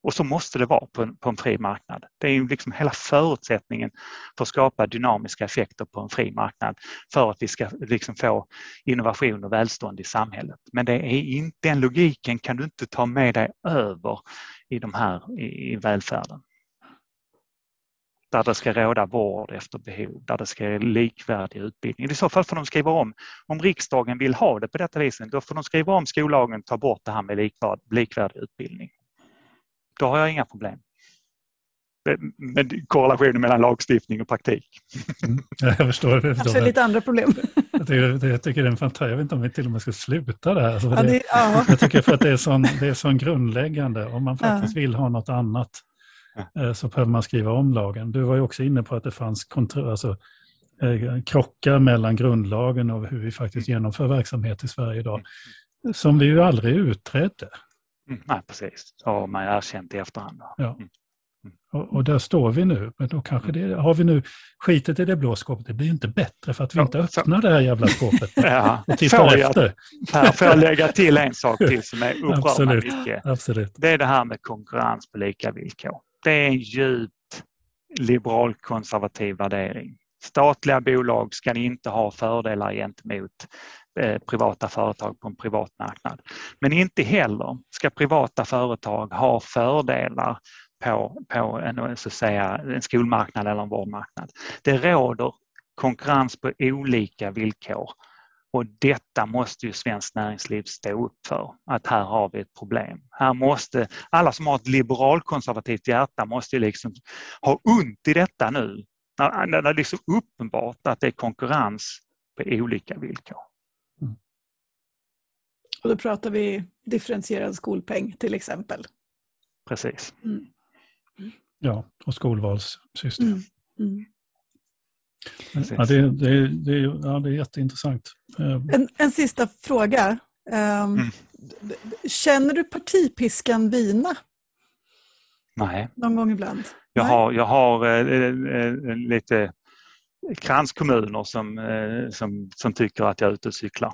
Och så måste det vara på en, på en fri marknad. Det är ju liksom hela förutsättningen för att skapa dynamiska effekter på en fri marknad för att vi ska liksom få innovation och välstånd i samhället. Men det är inte, den logiken kan du inte ta med dig över i, de här, i, i välfärden. Där det ska råda vård efter behov, där det ska vara likvärdig utbildning. I så fall får de skriva om, om riksdagen vill ha det på detta viset, då får de skriva om skollagen och ta bort det här med likvärdig utbildning. Då har jag inga problem. med korrelationen mellan lagstiftning och praktik. Mm. Jag förstår. Jag förstår Kanske lite andra problem. Jag tycker, jag tycker det är en fantastisk, jag vet inte om vi till och med ska sluta där. Alltså ja, det, ja. Jag tycker för att det är sån, det är sån grundläggande, om man faktiskt ja. vill ha något annat eh, så behöver man skriva om lagen. Du var ju också inne på att det fanns kontro, alltså, eh, krockar mellan grundlagen och hur vi faktiskt mm. genomför verksamhet i Sverige idag, som vi ju aldrig utredde. Mm, nej, precis. Man har erkänt i efterhand. Ja. Mm. Och, och, där står vi nu. Men då kanske det, har vi nu skitet i det blå skåpet. Det blir inte bättre för att vi ja, inte öppnar det här jävla skåpet ja, och tittar får jag, efter. Här får jag lägga till en sak till som är upprör mig mycket. Absolut. Det är det här med konkurrens på lika villkor. Det är en djupt liberal-konservativ värdering. Statliga bolag ska inte ha fördelar gentemot Eh, privata företag på en privat marknad. Men inte heller ska privata företag ha fördelar på, på en, så att säga, en skolmarknad eller en vårdmarknad. Det råder konkurrens på olika villkor och detta måste ju svenskt näringsliv stå upp för, att här har vi ett problem. Här måste, alla som har ett liberalkonservativt hjärta måste ju liksom ha ont i detta nu. När, när det är liksom uppenbart att det är konkurrens på olika villkor. Och då pratar vi differentierad skolpeng till exempel. Precis. Mm. Ja, och skolvalssystem. Mm. Mm. Ja, det, det, det, ja, det är jätteintressant. Eh, en, en sista fråga. Um, mm. Känner du partipiskan vina? Nej. Någon gång ibland? Jag Nej. har, jag har äh, äh, lite kranskommuner som, äh, som, som tycker att jag är ute och cyklar.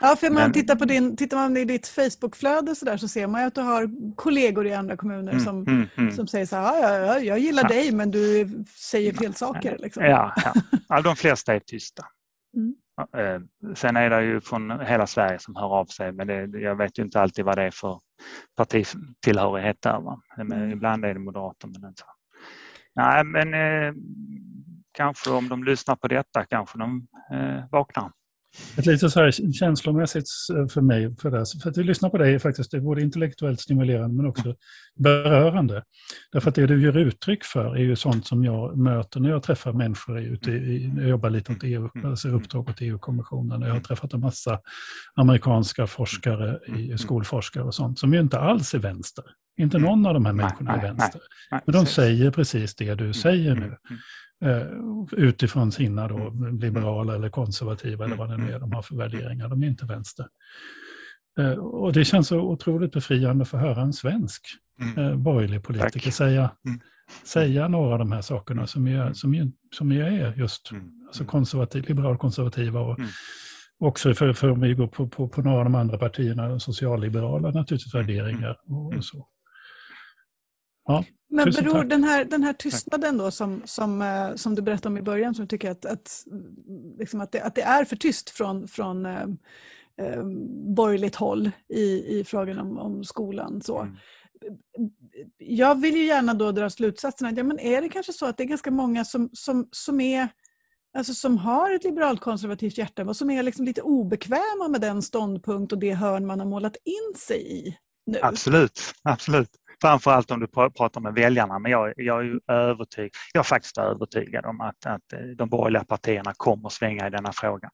Ja, för man Men... tittar, på din, tittar man i ditt Facebookflöde så, där, så ser man ju att du har kollegor i andra kommuner mm, som, mm, mm. som säger så här, ja, ja, jag gillar ja. dig men du säger fel saker. Liksom. Ja, ja. de flesta är tysta. Mm. Eh, sen är det ju från hela Sverige som hör av sig men det, jag vet ju inte alltid vad det är för partitillhörighet där. Va? Men mm. Ibland är det moderater men inte. Nej men eh, kanske om de lyssnar på detta kanske de eh, vaknar. Ett lite så här känslomässigt för mig, för, det. för att lyssna på dig är faktiskt är både intellektuellt stimulerande men också berörande. Därför att det du ger uttryck för är ju sånt som jag möter när jag träffar människor ute i, jag jobbar lite åt EU, alltså uppdrag åt EU-kommissionen. Jag har träffat en massa amerikanska forskare, skolforskare och sånt, som ju inte alls är vänster. Inte någon av de här människorna är vänster. Men de säger precis det du säger nu. Eh, utifrån sina då, mm. liberala eller konservativa eller vad det nu är de har för värderingar. De är inte vänster. Eh, och det känns så otroligt befriande för att höra en svensk mm. Eh, borgerlig politiker säga, mm. säga några av de här sakerna som är, som är, som är just mm. alltså konservativ, liberalkonservativa och mm. också för, för om vi går på, på, på några av de andra partierna, socialliberala naturligtvis värderingar och, och så. Ja, Men beror den här, den här tystnaden då som, som, eh, som du berättade om i början, som du tycker att, att, liksom att, det, att det är för tyst från, från eh, eh, borgerligt håll i, i frågan om, om skolan. Så. Mm. Jag vill ju gärna då dra slutsatsen att ja, men är det kanske så att det är ganska många som, som, som är Alltså som har ett liberalt konservativt hjärta och som är liksom lite obekväma med den ståndpunkt och det hörn man har målat in sig i. Nu. Absolut, absolut. Framförallt om du pratar med väljarna, men jag, jag är övertygad, jag är faktiskt övertygad om att, att de borgerliga partierna kommer svänga i denna fråga.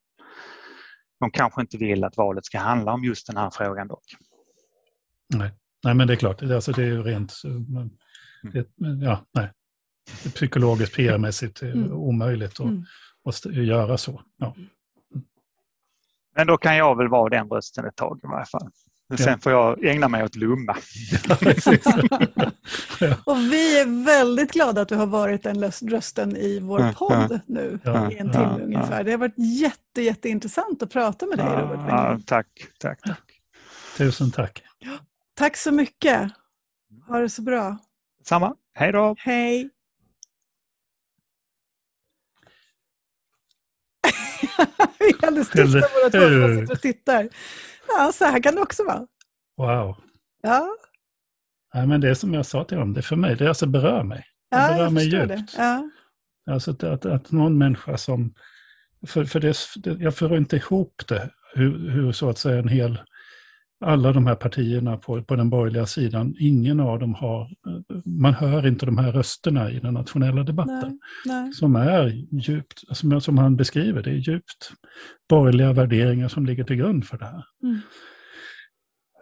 De kanske inte vill att valet ska handla om just den här frågan dock. Nej, nej men det är klart, alltså det är ju rent mm. det, ja, nej. psykologiskt, PR-mässigt mm. omöjligt att, mm. att göra så. Ja. Men då kan jag väl vara den rösten ett tag i varje fall. Men sen får jag ägna mig åt Lumma. och vi är väldigt glada att du har varit den rösten i vår podd nu i en timme ungefär. Det har varit jätte, jätteintressant att prata med dig Robert. Ja, tack, tack, tack. Tusen tack. Tack så mycket. Ha det så bra. Samma. Hej då. Hej. vi är alldeles tysta båda två och tittar. Ja, så här kan det också vara. Wow. Ja. Nej, men det är som jag sa till dem, det för mig, det alltså berör mig. Det ja, berör mig djupt. Det. Ja. Alltså att, att, att någon människa som... För, för det, jag får inte ihop det, hur, hur så att säga en hel alla de här partierna på, på den borgerliga sidan, ingen av dem har, man hör inte de här rösterna i den nationella debatten. Nej, nej. Som är djupt, som, som han beskriver, det är djupt borgerliga värderingar som ligger till grund för det här. Mm.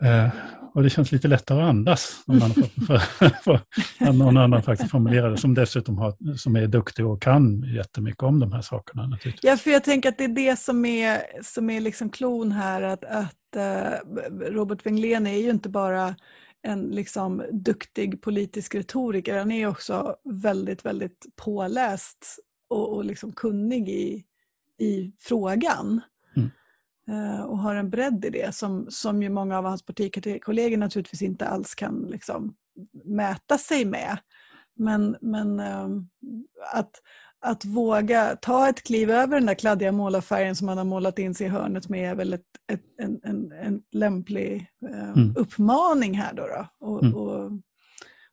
Eh, och det känns lite lättare att andas om man för, för, för, någon annan faktiskt formulerar det, som dessutom har, som är duktig och kan jättemycket om de här sakerna. Naturligtvis. Ja, för jag tänker att det är det som är, som är liksom klon här, att, att uh, Robert Wenglén är ju inte bara en liksom duktig politisk retoriker, han är också väldigt, väldigt påläst och, och liksom kunnig i, i frågan. Eh, och har en bredd i det som, som ju många av hans partikollegor naturligtvis inte alls kan liksom mäta sig med. Men, men ehm, att, att våga ta ett kliv över den där kladdiga målarfärgen som man har målat in sig i hörnet med är väl ett, ett, en, en, en lämplig eh, mm. uppmaning här då. då. Och, mm. och,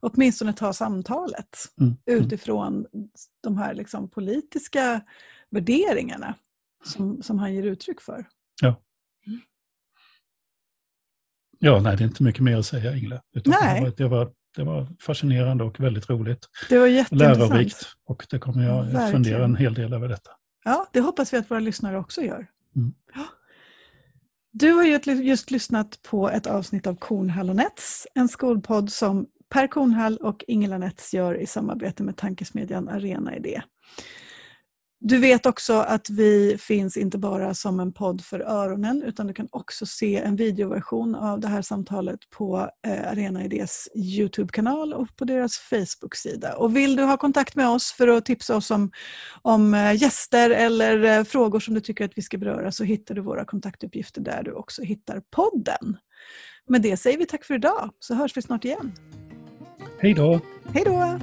åtminstone ta samtalet mm. mm. utifrån de här liksom politiska värderingarna som, som han ger uttryck för. Ja. Ja, nej, det är inte mycket mer att säga, Ingela. nej. Det var, det, var, det var fascinerande och väldigt roligt. Det var jätteintressant. Lärorikt och det kommer jag Verkligen. fundera en hel del över detta. Ja, det hoppas vi att våra lyssnare också gör. Mm. Du har just lyssnat på ett avsnitt av Kornhall och Nets, en skolpodd som Per Kornhall och Ingela Nets gör i samarbete med tankesmedjan Arena Idé. Du vet också att vi finns inte bara som en podd för öronen utan du kan också se en videoversion av det här samtalet på eh, Arena Idés Youtube-kanal och på deras Facebook-sida. Och vill du ha kontakt med oss för att tipsa oss om, om eh, gäster eller eh, frågor som du tycker att vi ska beröra så hittar du våra kontaktuppgifter där du också hittar podden. Med det säger vi tack för idag så hörs vi snart igen. Hej då! Hej då!